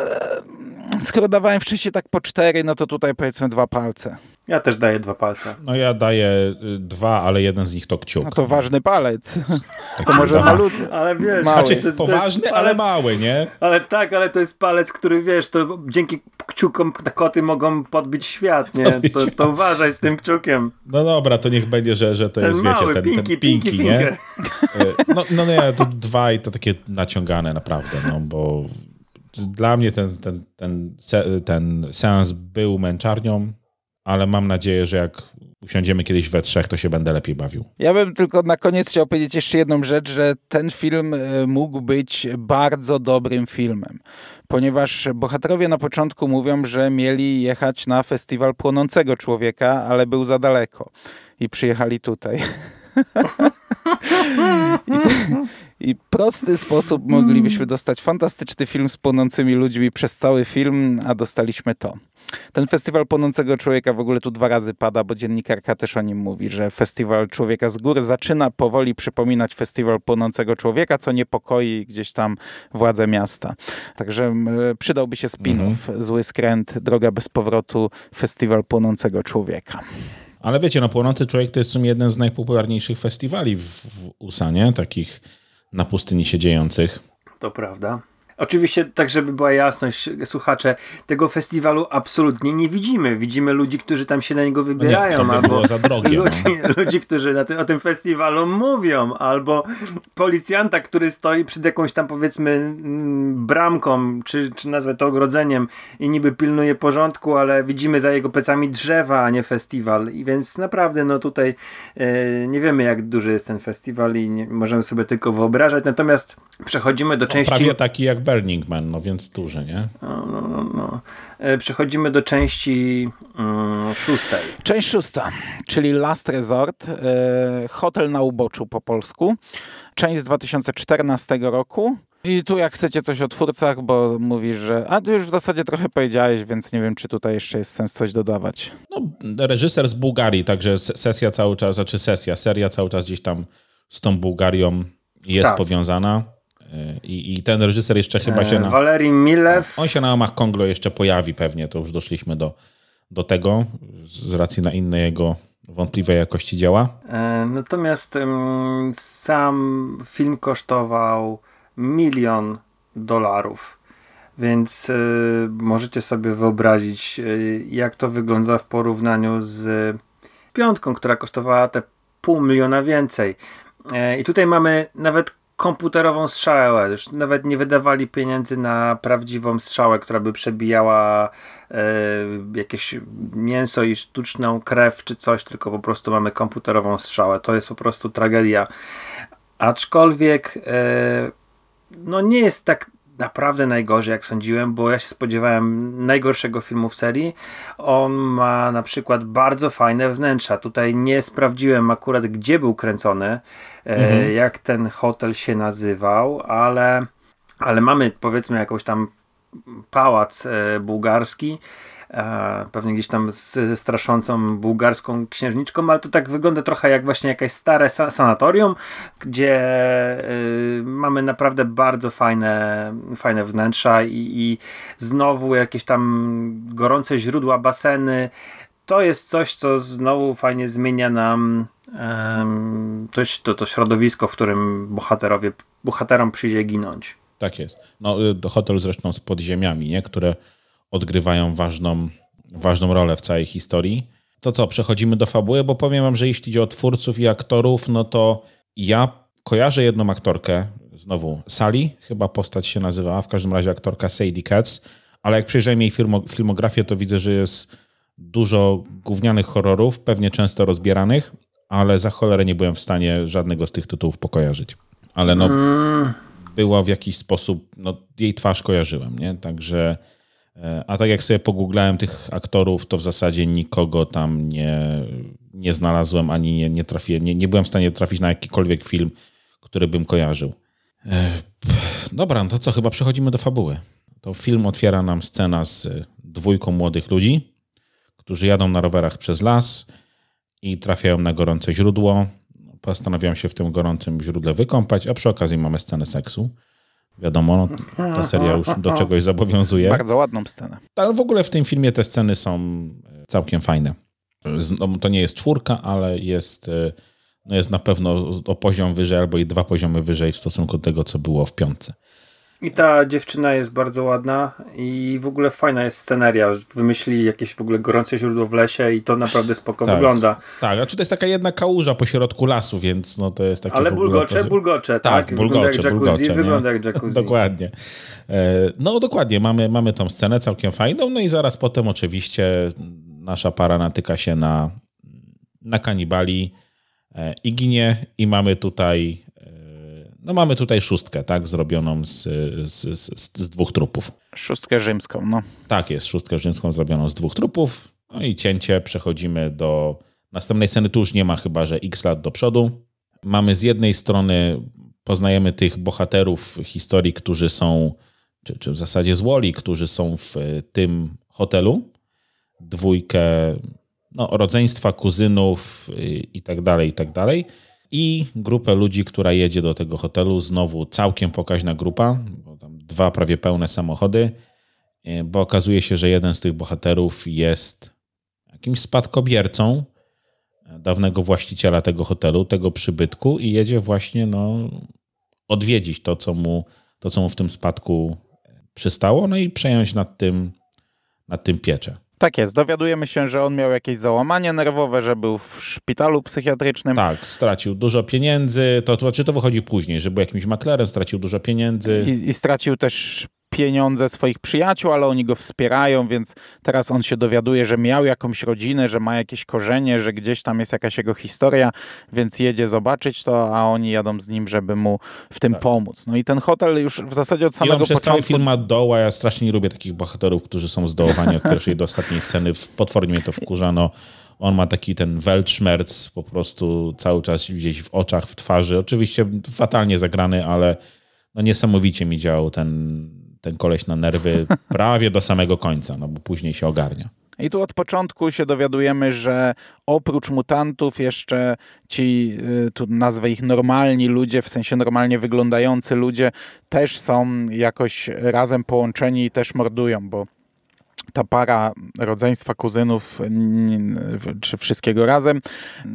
skoro dawałem wcześniej tak po cztery, no to tutaj powiedzmy dwa palce. Ja też daję dwa palce. No ja daję y, dwa, ale jeden z nich to kciuk. No to ważny palec. Taki To może dwa. malutki. Ale wiesz, Mały. Znaczy, to jest- to jest poważny, ale palec- mały, nie? Ale tak, ale to jest palec, który wiesz, to dzięki kciukom koty mogą podbić świat, nie? Podbić To, to uważaj z tym kciukiem. No dobra, to niech będzie, że, że to Ten jest, mały, wiecie, ten, pinky, ten pinky pinki, nie? Y, No, no nie, to dwa i to takie naciągane naprawdę, no bo dla mnie ten, ten, ten, ten seans był męczarnią, ale mam nadzieję, że jak usiądziemy kiedyś we trzech, to się będę lepiej bawił. Ja bym tylko na koniec chciał powiedzieć jeszcze jedną rzecz, że ten film e, mógł być bardzo dobrym filmem, ponieważ bohaterowie na początku mówią, że mieli jechać na festiwal Płonącego Człowieka, ale był za daleko i przyjechali tutaj. I, I prosty sposób moglibyśmy dostać fantastyczny film z płonącymi ludźmi przez cały film, a dostaliśmy to. Ten festiwal Płonącego Człowieka w ogóle tu dwa razy pada, bo dziennikarka też o nim mówi, że festiwal Człowieka z Gór zaczyna powoli przypominać festiwal Płonącego Człowieka, co niepokoi gdzieś tam władze miasta. Także przydałby się spin-off. Zły skręt, droga bez powrotu, festiwal Płonącego Człowieka. Ale wiecie, no Płonący Człowiek to jest w sumie jeden z najpopularniejszych festiwali w, w USA, nie? Takich na pustyni się dziejących. To prawda. Oczywiście, tak żeby była jasność, słuchacze, tego festiwalu absolutnie nie widzimy. Widzimy ludzi, którzy tam się na niego wybierają, to by albo drogie, no. ludzi, ludzi, którzy na o tym festiwalu mówią, albo policjanta, który stoi przed jakąś tam powiedzmy mm, bramką, czy, czy nazwę to ogrodzeniem i niby pilnuje porządku, ale widzimy za jego plecami drzewa, a nie festiwal. I więc naprawdę, no tutaj e, nie wiemy, jak duży jest ten festiwal i nie, możemy sobie tylko wyobrażać. Natomiast przechodzimy do części... Prawie taki jak Burning Man, no więc duży, nie? No, no, no, no. E, Przechodzimy do części mm, szóstej. Część szósta, czyli Last Resort, e, Hotel na uboczu po polsku. Część z 2014 roku. I tu jak chcecie coś o twórcach, bo mówisz, że... A ty już w zasadzie trochę powiedziałeś, więc nie wiem, czy tutaj jeszcze jest sens coś dodawać. No, reżyser z Bułgarii, także se- sesja cały czas, znaczy sesja, seria cały czas gdzieś tam z tą Bułgarią jest Tak. powiązana. Y, I, I ten reżyser jeszcze chyba się E, na... Walerii Milew. On się na łamach Konglo jeszcze pojawi pewnie, to już doszliśmy do, do tego, z racji na inne jego wątpliwej jakości dzieła. E, Natomiast sam film kosztował milion dolarów. Więc e, możecie sobie wyobrazić, e, jak to wygląda w porównaniu z piątką, która kosztowała te pół miliona więcej. E, I tutaj mamy nawet komputerową strzałę. Już nawet nie wydawali pieniędzy na prawdziwą strzałę, która by przebijała e, jakieś mięso i sztuczną krew czy coś, tylko po prostu mamy komputerową strzałę. To jest po prostu tragedia. Aczkolwiek e, no nie jest tak naprawdę najgorzej, jak sądziłem, bo ja się spodziewałem najgorszego filmu w serii. On ma na przykład bardzo fajne wnętrza. Tutaj nie sprawdziłem akurat, gdzie był kręcony, e, jak ten hotel się nazywał, ale, ale mamy powiedzmy jakąś tam pałac e, bułgarski. E, pewnie gdzieś tam z straszącą bułgarską księżniczką, ale to tak wygląda trochę jak właśnie jakieś stare sa sanatorium, gdzie y, mamy naprawdę bardzo fajne, fajne wnętrza i, i znowu jakieś tam gorące źródła, baseny. to jest coś, co znowu fajnie zmienia nam to, to, to środowisko, w którym bohaterowie, bohaterom przyjdzie ginąć. Tak jest. No, y, hotel zresztą z podziemiami, nie? które odgrywają ważną, ważną rolę w całej historii. To co, przechodzimy do fabuły, bo powiem wam, że jeśli chodzi o twórców i aktorów, no to ja kojarzę jedną aktorkę, znowu Sally, chyba postać się nazywała, w każdym razie aktorka Sadie Katz, ale jak przejrzałem jej filmografię, to widzę, że jest dużo gównianych horrorów, pewnie często rozbieranych, ale za cholerę nie byłem w stanie żadnego z tych tytułów pokojarzyć. Ale no, mm. była w jakiś sposób, no, jej twarz kojarzyłem, nie? Także, a tak jak sobie pogooglałem tych aktorów, to w zasadzie nikogo tam nie, nie znalazłem, ani nie, nie trafiłem, nie, nie byłem w stanie trafić na jakikolwiek film, który bym kojarzył. E, dobra, no to co, chyba przechodzimy do fabuły. To film otwiera nam scena z dwójką młodych ludzi, którzy jadą na rowerach przez las i trafiają na gorące źródło. Postanawiają się w tym gorącym źródle wykąpać, a przy okazji mamy scenę seksu. Wiadomo, ta seria już do czegoś zobowiązuje. Bardzo ładną scenę. Ale w ogóle w tym filmie te sceny są całkiem fajne. No, to nie jest czwórka, ale jest, e, no jest na pewno o poziom wyżej albo i dwa poziomy wyżej w stosunku do tego, co było w piątce. I ta dziewczyna jest bardzo ładna i w ogóle fajna jest sceneria. Wymyślili jakieś w ogóle gorące źródło w lesie i to naprawdę spoko tak, wygląda. Tak, a czy to jest taka jedna kałuża po środku lasu, więc no to jest takie Ale bulgocze, to... bulgocze, tak. tak bulgocze, wygląda jak jacuzzi, bulgocze, wygląda jak jacuzzi. dokładnie. E, no dokładnie, mamy, mamy tą scenę całkiem fajną, no i zaraz potem oczywiście nasza para natyka się na, na kanibali e, i ginie i mamy tutaj no mamy tutaj szóstkę, tak, zrobioną z, z, z, z, dwóch trupów. Szóstkę rzymską, no. Tak jest, szóstkę rzymską zrobioną z dwóch trupów. No i cięcie, przechodzimy do następnej sceny. Tu już nie ma chyba, że x lat do przodu. Mamy z jednej strony, poznajemy tych bohaterów historii, którzy są, czy, czy w zasadzie z Woli, którzy są w tym hotelu. Dwójkę no, rodzeństwa, kuzynów i tak dalej, i tak dalej i grupę ludzi, która jedzie do tego hotelu. Znowu całkiem pokaźna grupa, bo tam dwa prawie pełne samochody, e, bo okazuje się, że jeden z tych bohaterów jest jakimś spadkobiercą dawnego właściciela tego hotelu, tego przybytku i jedzie właśnie no, odwiedzić to co, mu, to, co mu w tym spadku przystało, no i przejąć nad tym, nad tym pieczę. Tak jest. Dowiadujemy się, że on miał jakieś załamanie nerwowe, że był w szpitalu psychiatrycznym. Tak, stracił dużo pieniędzy. To, to znaczy to wychodzi później, że był jakimś maklerem, stracił dużo pieniędzy. I, i stracił też pieniądze swoich przyjaciół, ale oni go wspierają, więc teraz on się dowiaduje, że miał jakąś rodzinę, że ma jakieś korzenie, że gdzieś tam jest jakaś jego historia, więc jedzie zobaczyć to, a oni jadą z nim, żeby mu w tym tak. pomóc. No i ten hotel już w zasadzie od samego I on przez początku... cały film ma doła, ja strasznie nie lubię takich bohaterów, którzy są zdołowani od pierwszej do ostatniej sceny. Potwornie mnie to wkurza, no on ma taki ten weltschmerz po prostu cały czas gdzieś w oczach, w twarzy. Oczywiście fatalnie zagrany, ale no niesamowicie mi działał ten, ten koleś na nerwy prawie do samego końca, no bo później się ogarnia. I tu od początku się dowiadujemy, że oprócz mutantów jeszcze ci, y, tu nazwę ich normalni ludzie, w sensie normalnie wyglądający ludzie, też są jakoś razem połączeni i też mordują, bo ta para rodzeństwa kuzynów, czy wszystkiego razem.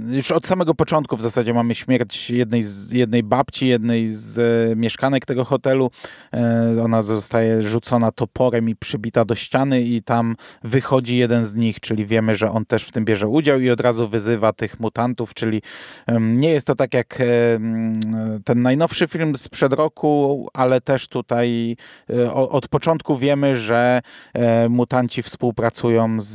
Już od samego początku w zasadzie mamy śmierć jednej, z, jednej babci, jednej z e, mieszkanek tego hotelu. E, ona zostaje rzucona toporem i przybita do ściany i tam wychodzi jeden z nich, czyli wiemy, że on też w tym bierze udział i od razu wyzywa tych mutantów, czyli nie jest to tak jak e, ten najnowszy film sprzed roku, ale też tutaj od początku wiemy, że mutanci współpracują z,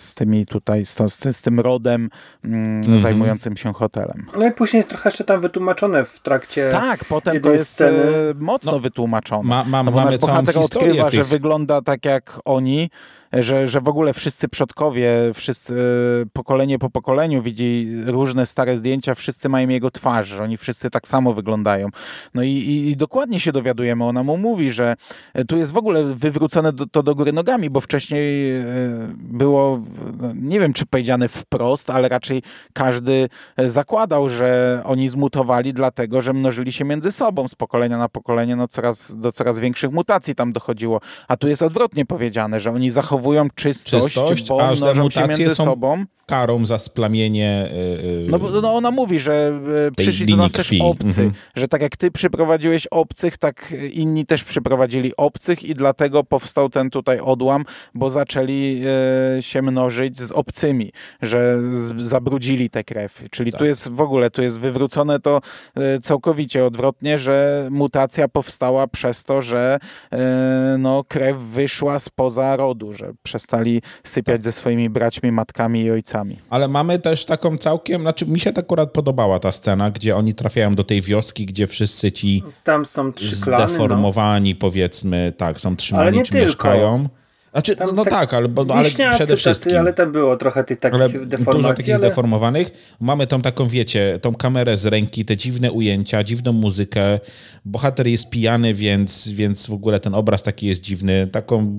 z tymi tutaj, z, z, z tym rodem mm, -hmm. zajmującym się hotelem. No i później jest trochę jeszcze tam wytłumaczone w trakcie Tak, potem to jest sceny. E, mocno no, wytłumaczone. Ma, ma, no mamy całą historię odkrywa, tych... że wygląda tak jak oni, że, że w ogóle wszyscy przodkowie, wszyscy, e, pokolenie po pokoleniu widzi różne stare zdjęcia, wszyscy mają jego twarz, że oni wszyscy tak samo wyglądają. No i, i, i dokładnie się dowiadujemy, ona mu mówi, że e, tu jest w ogóle wywrócone do, to do góry nogami, bo wcześniej e, było, no, nie wiem czy powiedziane wprost, ale raczej każdy zakładał, że oni zmutowali dlatego, że mnożyli się między sobą z pokolenia na pokolenie, no coraz, do coraz większych mutacji tam dochodziło. A tu jest odwrotnie powiedziane, że oni zachowują zachowują czystość, Czystość, bo a że mnożą się mutacje między są sobą. Karą za splamienie. Yy, No, bo, no ona mówi, że Tej przyszli do nas też krwi. obcy, Mhm. że tak jak ty przyprowadziłeś obcych, tak inni też przyprowadzili obcych i dlatego powstał ten tutaj odłam, bo zaczęli się mnożyć z obcymi, że zabrudzili tę krew. Czyli Tak. tu jest w ogóle, tu jest wywrócone to całkowicie odwrotnie, że mutacja powstała przez to, że no, krew wyszła spoza rodu, że przestali sypiać Tak. ze swoimi braćmi, matkami i ojcami. Ale mamy też taką całkiem, znaczy mi się akurat podobała ta scena, gdzie oni trafiają do tej wioski, gdzie wszyscy ci Tam są trzy klany, no. zdeformowani, powiedzmy, tak, są trzymani Ale nie czy tylko. mieszkają. Znaczy, Tam no tak tak, ale, bo, ale przede tacy, wszystkim. ale tam było trochę tych takich ale dużo deformacji. takich ale... zdeformowanych. Mamy tą taką, wiecie, tą kamerę z ręki, te dziwne ujęcia, dziwną muzykę. Bohater jest pijany, więc, więc w ogóle ten obraz taki jest dziwny. Taką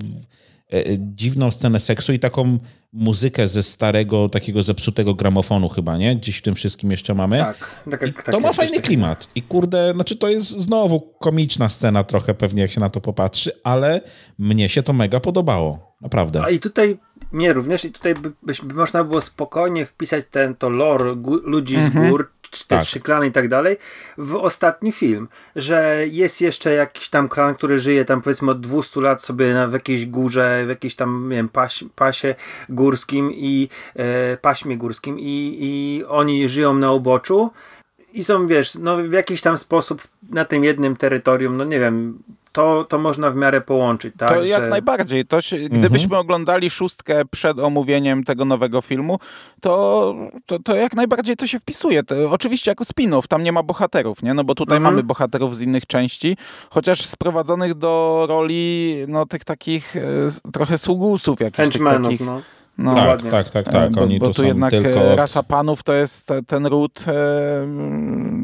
dziwną scenę seksu i taką muzykę ze starego, takiego zepsutego gramofonu chyba, nie? Gdzieś w tym wszystkim jeszcze mamy. Tak, tak, I jak- to tak ma fajny klimat. I kurde, znaczy to jest znowu komiczna scena trochę pewnie, jak się na to popatrzy, ale mnie się to mega podobało. Naprawdę. A i tutaj mnie również, i tutaj by, by można było spokojnie wpisać ten to lore ludzi z gór, czy te Tak. trzy klany i tak dalej, w ostatni film, że jest jeszcze jakiś tam klan, który żyje tam powiedzmy od 200 lat sobie na, w jakiejś górze, w jakiejś tam, nie wiem, paś, pasie górskim i e, paśmie górskim i, i oni żyją na uboczu i są, wiesz, no w jakiś tam sposób na tym jednym terytorium, no nie wiem, to, to można w miarę połączyć, tak? To jak że- najbardziej. To się, Mhm. gdybyśmy oglądali szóstkę przed omówieniem tego nowego filmu, to, to, to jak najbardziej to się wpisuje. To, oczywiście jako spin-off, tam nie ma bohaterów, nie? No bo tutaj Mhm. mamy bohaterów z innych części, chociaż sprowadzonych do roli no tych takich e, trochę sługusów jakichś Henchmanów, takich. no. No, tak, tak, tak, E, tak. bo, Oni bo tu tu są jednak tylko... e, od- rasa panów to jest te, ten ród e,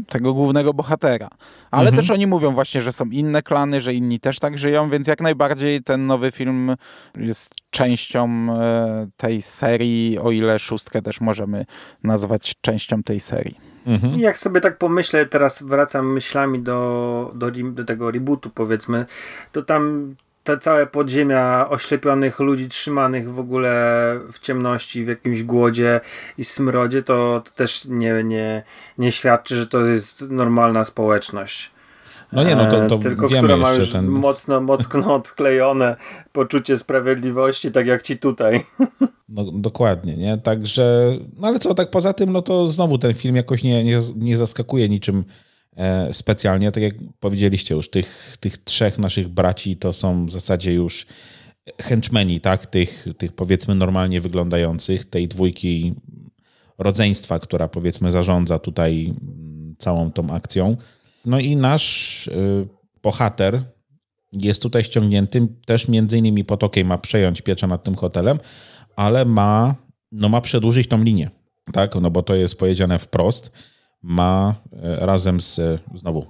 tego głównego bohatera. Ale Mhm. też oni mówią właśnie, że są inne klany, że inni też tak żyją, więc jak najbardziej ten nowy film jest częścią e, tej serii, o ile szóstkę też możemy nazwać częścią tej serii. Mhm. Jak sobie tak pomyślę, teraz wracam myślami do, do, do tego rebootu powiedzmy, to tam te całe podziemia oślepionych ludzi trzymanych w ogóle w ciemności, w jakimś głodzie i smrodzie, to, to też nie, nie, nie świadczy, że to jest normalna społeczność. No nie, no to, E, to Tylko wiemy która ma już ten... mocno, mocno odklejone poczucie sprawiedliwości, tak jak ci tutaj. No, dokładnie, nie? Także, no ale co, tak poza tym, no to znowu ten film jakoś nie, nie, nie zaskakuje niczym e, specjalnie. Tak jak powiedzieliście już, tych, tych trzech naszych braci to są w zasadzie już henchmeni, tak? Tych, tych powiedzmy normalnie wyglądających, tej dwójki rodzeństwa, która powiedzmy zarządza tutaj mm, całą tą akcją. No i nasz y, bohater jest tutaj ściągnięty też między innymi po to, ma przejąć pieczę nad tym hotelem, ale ma, no ma przedłużyć tą linię, tak? No bo to jest powiedziane wprost. Ma e, razem z, e, znowu,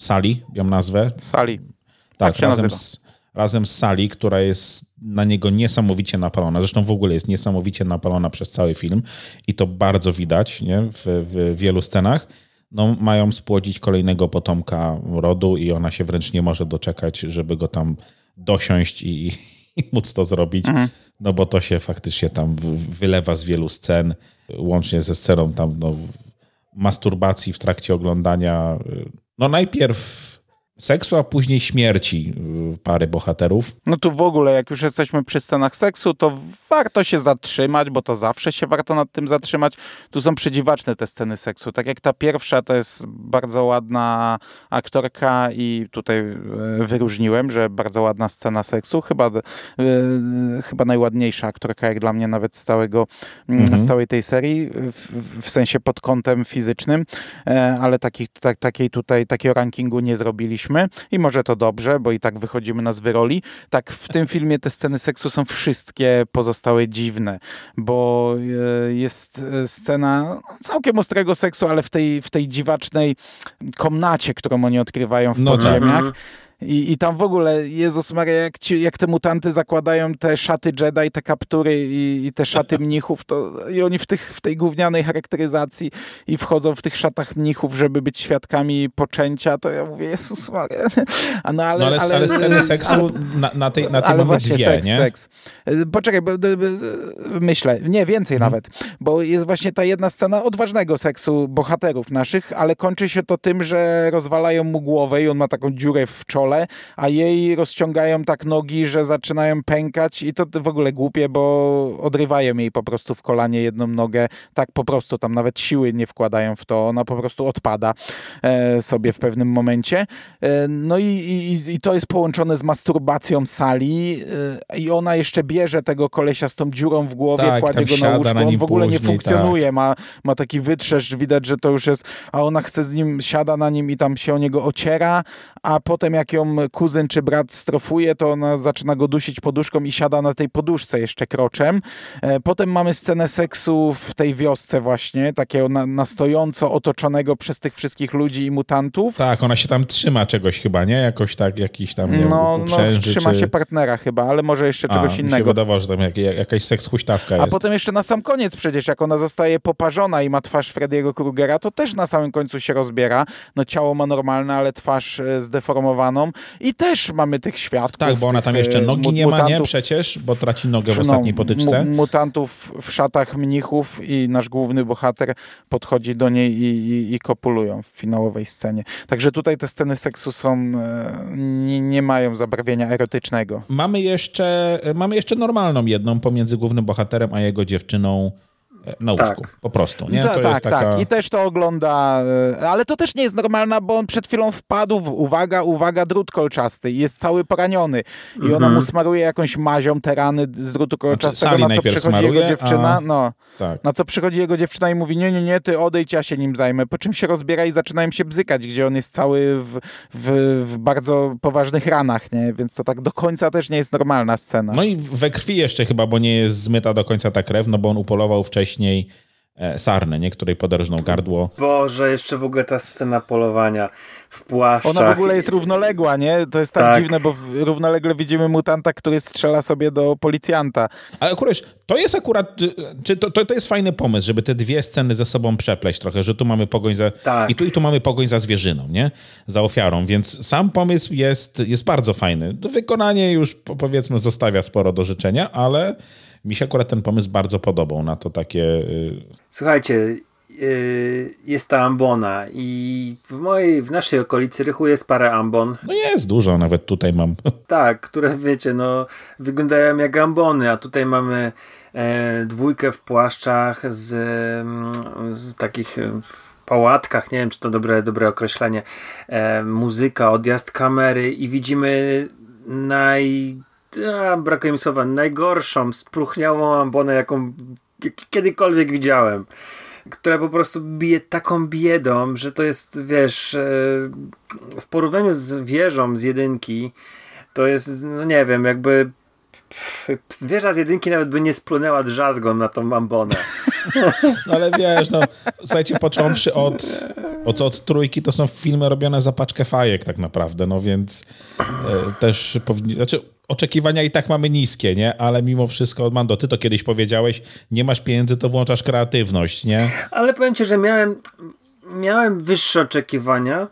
Sali, ją nazwę, Sali. tak, Tak razem, nazywa. z, razem z Sali, która jest na niego niesamowicie napalona. Zresztą w ogóle jest niesamowicie napalona przez cały film i to bardzo widać nie? W, w wielu scenach. No, mają spłodzić kolejnego potomka rodu i ona się wręcz nie może doczekać, żeby go tam dosiąść i, i móc to zrobić. No bo to się faktycznie tam wylewa z wielu scen, łącznie ze sceną tam no, masturbacji w trakcie oglądania. No najpierw seksu, a później śmierci y, pary bohaterów. No tu w ogóle, jak już jesteśmy przy scenach seksu, to warto się zatrzymać, bo to zawsze się warto nad tym zatrzymać. Tu są przedziwaczne te sceny seksu. Tak jak ta pierwsza, to jest bardzo ładna aktorka i tutaj e, wyróżniłem, że bardzo ładna scena seksu. Chyba, e, chyba najładniejsza aktorka, jak dla mnie nawet z, całego, mm, z całej tej serii, w, w sensie pod kątem fizycznym, e, ale takich, tak, takiej tutaj, takiego rankingu nie zrobiliśmy i może to dobrze, bo i tak wychodzimy na zły roli. Tak w tym filmie te sceny seksu są wszystkie pozostałe dziwne, bo e, jest e, scena całkiem ostrego seksu, ale w tej, w tej dziwacznej komnacie, którą oni odkrywają w No tak. podziemiach. Mhm. I, I tam w ogóle, Jezus Maria, jak, ci, jak te mutanty zakładają te szaty Jedi, te kaptury i, i te szaty mnichów, to i oni w, tych, w tej gównianej charakteryzacji i wchodzą w tych szatach mnichów, żeby być świadkami poczęcia, to ja mówię, Jezus Maria. A no, ale, no ale, ale, ale sceny seksu ale, na, na tej, na ale właśnie dwie, seks, nie? seks. Poczekaj, bo, myślę, nie, więcej hmm. nawet, bo jest właśnie ta jedna scena odważnego seksu bohaterów naszych, ale kończy się to tym, że rozwalają mu głowę i on ma taką dziurę w czole, a jej rozciągają tak nogi, że zaczynają pękać i to w ogóle głupie, bo odrywają jej po prostu w kolanie jedną nogę, tak po prostu, tam nawet siły nie wkładają w to, ona po prostu odpada e, sobie w pewnym momencie. E, no i, i, i, to jest połączone z masturbacją sali e, i ona jeszcze bierze tego kolesia z tą dziurą w głowie, tak, kładzie go na łóżko, na on w ogóle później, nie funkcjonuje, tak. ma, ma taki wytrzeszcz, widać, że to już jest, a ona chce z nim, siada na nim i tam się o niego ociera, a potem jak ją kuzyn czy brat strofuje, to ona zaczyna go dusić poduszką i siada na tej poduszce jeszcze kroczem. E, potem mamy scenę seksu w tej wiosce właśnie, takiego na, na stojąco otoczonego przez tych wszystkich ludzi i mutantów. Tak, ona się tam trzyma czegoś chyba, nie? Jakoś tak, jakiś tam, nie No, no trzyma czy... się partnera chyba, ale może jeszcze a, czegoś innego. Mi się wydawało, że tam jak, jakaś seks huśtawka jest. A potem jeszcze na sam koniec przecież, jak ona zostaje poparzona i ma twarz Freddy'ego Krugera, to też na samym końcu się rozbiera. No ciało ma normalne, ale twarz e, zdeformowaną i też mamy tych świadków. Tak, bo ona tam jeszcze e, nogi nie ma, nie? Przecież, bo traci nogę w no, ostatniej potyczce. Mutantów w szatach mnichów i nasz główny bohater podchodzi do niej i, i, i kopulują w finałowej scenie. Także tutaj te sceny seksu są, e, nie, nie mają zabarwienia erotycznego. Mamy jeszcze, mamy jeszcze normalną jedną pomiędzy głównym bohaterem a jego dziewczyną na łóżku, tak. po prostu. Nie? To tak, jest taka... tak. I też to ogląda, e, ale to też nie jest normalna, bo on przed chwilą wpadł w, uwaga, uwaga, drut kolczasty i jest cały poraniony. I ona mhm. mu smaruje jakąś mazią te rany z drutu kolczastego, znaczy, na co przychodzi smaruje, jego dziewczyna. A... No, tak. Na co przychodzi jego dziewczyna i mówi, nie, nie, nie, ty odejdź, ja się nim zajmę. Po czym się rozbiera i zaczynają się bzykać, gdzie on jest cały w, w, w bardzo poważnych ranach, nie? Więc to tak do końca też nie jest normalna scena. No i we krwi jeszcze chyba, bo nie jest zmyta do końca ta krew, no bo on upolował wcześniej wcześniej e, Sarnę, nie? której poderżnął gardło. Boże, jeszcze w ogóle ta scena polowania w płaszczach. Ona w ogóle jest równoległa, nie? To jest tak, tak, dziwne, bo równolegle widzimy mutanta, który strzela sobie do policjanta. Ale akurat, to jest akurat, czy to, to, to jest fajny pomysł, żeby te dwie sceny ze sobą przepleść trochę, że tu mamy pogoń za, tak. i tu i tu mamy pogoń za zwierzyną, nie? Za ofiarą, więc sam pomysł jest, jest bardzo fajny. Wykonanie już powiedzmy zostawia sporo do życzenia, ale mi się akurat ten pomysł bardzo podobał na to takie... Y, Słuchajcie, y, jest ta ambona i w mojej, w naszej okolicy Rychu jest parę ambon. No jest dużo, nawet tutaj mam. Tak, które wiecie, no wyglądają jak ambony, a tutaj mamy e, dwójkę w płaszczach z, mm, z takich w pałatkach, nie wiem czy to dobre, dobre określenie, e, muzyka, odjazd kamery i widzimy naj a, brakuje mi słowa, najgorszą, spruchniałą ambonę, jaką kiedykolwiek widziałem. Która po prostu bije taką biedą, że to jest, wiesz, e, w porównaniu z wieżą z jedynki, to jest, no nie wiem, jakby Zwierza z jedynki nawet by nie splunęła drzazgą na tą ambonę. No ale wiesz, no, słuchajcie, począwszy od, od, od trójki, to są filmy robione za paczkę fajek tak naprawdę, no więc e, też powinni, znaczy oczekiwania i tak mamy niskie, nie? Ale mimo wszystko, Mando, ty to kiedyś powiedziałeś, nie masz pieniędzy, to włączasz kreatywność, nie? Ale powiem ci, że miałem, miałem wyższe oczekiwania,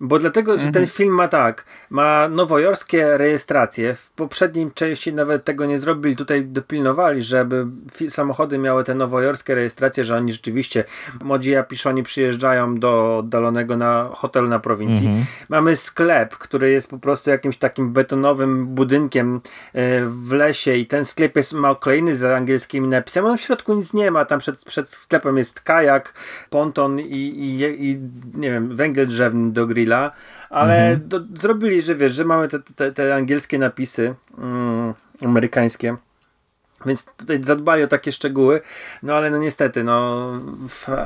bo dlatego, że ten mhm. film ma tak, ma nowojorskie rejestracje. W poprzedniej części nawet tego nie zrobili, tutaj dopilnowali, żeby samochody miały te nowojorskie rejestracje, że oni rzeczywiście, młodzi Japiszoni przyjeżdżają do oddalonego na hotel na prowincji. Mhm. Mamy sklep, który jest po prostu jakimś takim betonowym budynkiem e, w lesie i ten sklep jest, ma kolejny z angielskimi napisami. On w środku nic nie ma, tam przed, przed sklepem jest kajak, ponton i, i, i nie wiem, węgiel drzewny do grilla ale mhm. do, zrobili, że wiesz, że mamy te, te, te angielskie napisy mm, amerykańskie. Więc tutaj zadbali o takie szczegóły, no ale no niestety, no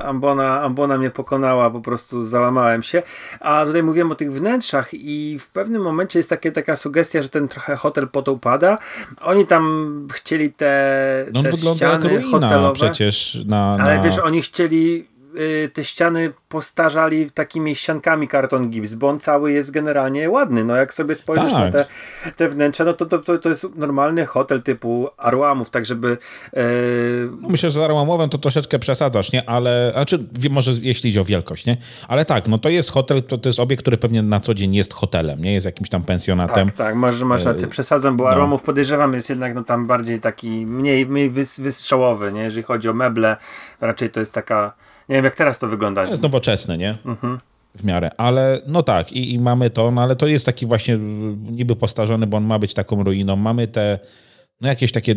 Ambona, Ambona mnie pokonała, po prostu załamałem się. A tutaj mówiłem o tych wnętrzach i w pewnym momencie jest takie, taka sugestia, że ten trochę hotel pada. Oni tam chcieli te, no te wygląda ściany jak ruina hotelowe. przecież na, na... Ale wiesz, oni chcieli te ściany postarzali takimi ściankami karton gips, bo on cały jest generalnie ładny. No jak sobie spojrzysz tak. na te, te wnętrza, no to, to, to, to jest normalny hotel typu Arłamów, tak żeby... E... No myślę, że z Arłamowem to troszeczkę przesadzasz, nie? Ale, znaczy może jeśli idzie o wielkość, nie? Ale tak, no to jest hotel, to, to jest obiekt, który pewnie na co dzień jest hotelem, nie? Jest jakimś tam pensjonatem. Tak, tak, masz, masz rację, e, przesadzam, bo no. Arłamów podejrzewam jest jednak no tam bardziej taki mniej, mniej wys, wystrzałowy, nie? Jeżeli chodzi o meble, raczej to jest taka nie wiem, jak teraz to wygląda. To jest nowoczesne, nie? Mhm. W miarę, ale no tak, i, i mamy to, no ale to jest taki właśnie niby postarzony, bo on ma być taką ruiną. Mamy te, no jakieś takie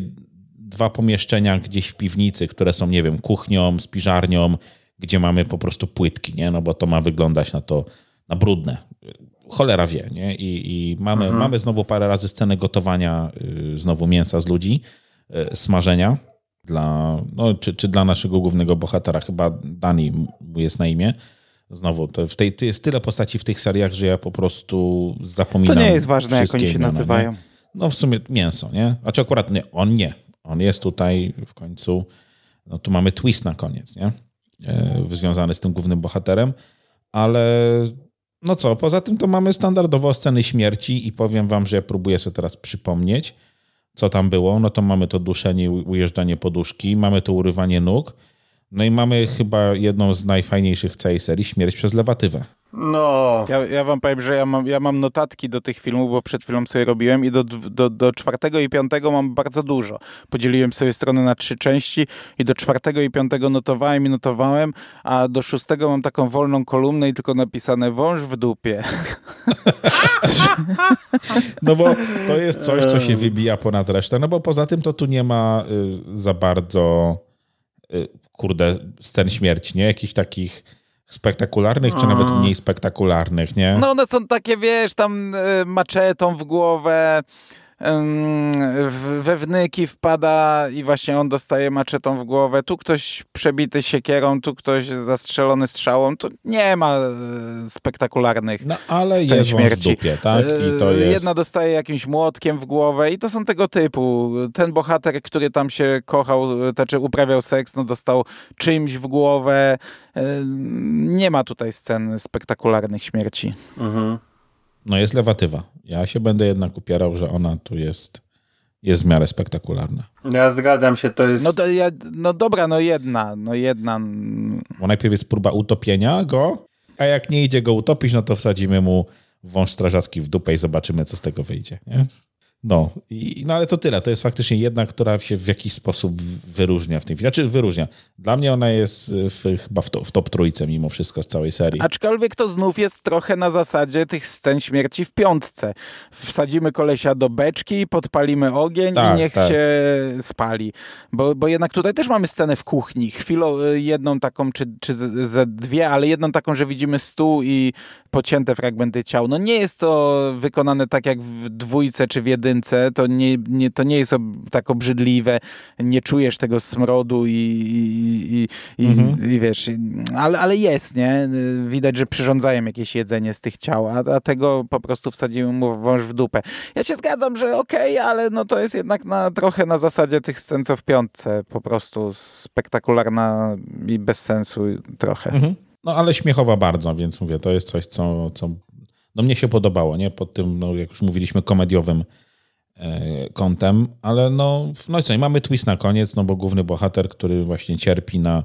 dwa pomieszczenia gdzieś w piwnicy, które są, nie wiem, kuchnią, spiżarnią, gdzie mamy po prostu płytki, nie? No bo to ma wyglądać na to, na brudne. Cholera wie, nie? I, i mamy, mhm. mamy znowu parę razy scenę gotowania y, znowu mięsa z ludzi, y, smażenia dla, no, czy, czy dla naszego głównego bohatera, chyba Dani mu jest na imię. Znowu, to w tej, to jest tyle postaci w tych seriach, że ja po prostu zapominam. To nie jest ważne, jak oni się imiona, nazywają. Nie? No w sumie mięso, nie? Znaczy akurat nie, on nie. On jest tutaj w końcu, no tu mamy twist na koniec, nie? E, związany z tym głównym bohaterem, ale no co, poza tym to mamy standardowo sceny śmierci i powiem wam, że ja próbuję sobie teraz przypomnieć, co tam było, no to mamy to duszenie, ujeżdżanie poduszki, mamy to urywanie nóg, no i mamy chyba jedną z najfajniejszych w całej serii, śmierć przez lewatywę. No. Ja, ja wam powiem, że ja mam, ja mam notatki do tych filmów, bo przed chwilą sobie robiłem i do, do, do czwartego i piątego mam bardzo dużo. Podzieliłem sobie strony na trzy części i do czwartego i piątego notowałem i notowałem, a do szóstego mam taką wolną kolumnę i tylko napisane wąż w dupie. No bo to jest coś, co się wybija ponad resztę, no bo poza tym to tu nie ma y, za bardzo y, kurde scen śmierci, nie? Jakichś takich spektakularnych, czy nawet mniej spektakularnych, nie? No one są takie, wiesz, tam y, maczetą w głowę, we wnyki wpada i właśnie on dostaje maczetą w głowę. Tu ktoś przebity siekierą, tu ktoś zastrzelony strzałą. Tu nie ma e, spektakularnych No ale jest śmierci. w dupie, tak? I to e, jest... Jedna dostaje jakimś młotkiem w głowę i to są tego typu. Ten bohater, który tam się kochał, znaczy uprawiał seks, no dostał czymś w głowę. E, nie ma tutaj scen spektakularnych śmierci. Mhm. No jest lewatywa. Ja się będę jednak upierał, że ona tu jest, jest w miarę spektakularna. Ja zgadzam się, to jest... No, to ja, no dobra, no jedna, no jedna. Bo najpierw jest próba utopienia go, a jak nie idzie go utopić, no to wsadzimy mu wąż strażacki w dupę i zobaczymy, co z tego wyjdzie. Nie? No, i, no ale to tyle. To jest faktycznie jedna, która się w jakiś sposób wyróżnia w tym filmie. Znaczy wyróżnia. Dla mnie ona jest w, chyba w, to, w top trójce mimo wszystko z całej serii. Aczkolwiek to znów jest trochę na zasadzie tych scen śmierci w piątce. Wsadzimy kolesia do beczki, podpalimy ogień tak, i niech tak. się spali. Bo, bo jednak tutaj też mamy scenę w kuchni. Chwilą y, jedną taką, czy, czy ze dwie, ale jedną taką, że widzimy stół i pocięte fragmenty ciał. No nie jest to wykonane tak jak w dwójce czy w jedynce, to nie, nie, to nie jest tak obrzydliwe, nie czujesz tego smrodu i, i, i, mhm. i wiesz, ale, ale jest, nie? Widać, że przyrządzają jakieś jedzenie z tych ciał, a, a tego po prostu wsadziłem mu wąż w dupę. Ja się zgadzam, że okej, okay, ale no to jest jednak na, trochę na zasadzie tych scen co w piątce, po prostu spektakularna i bez sensu trochę. Mhm. No ale śmiechowa bardzo, więc mówię, to jest coś, co, co no mnie się podobało, nie? Pod tym, no, jak już mówiliśmy, komediowym kątem, ale no, no i co, i mamy twist na koniec, no bo główny bohater, który właśnie cierpi na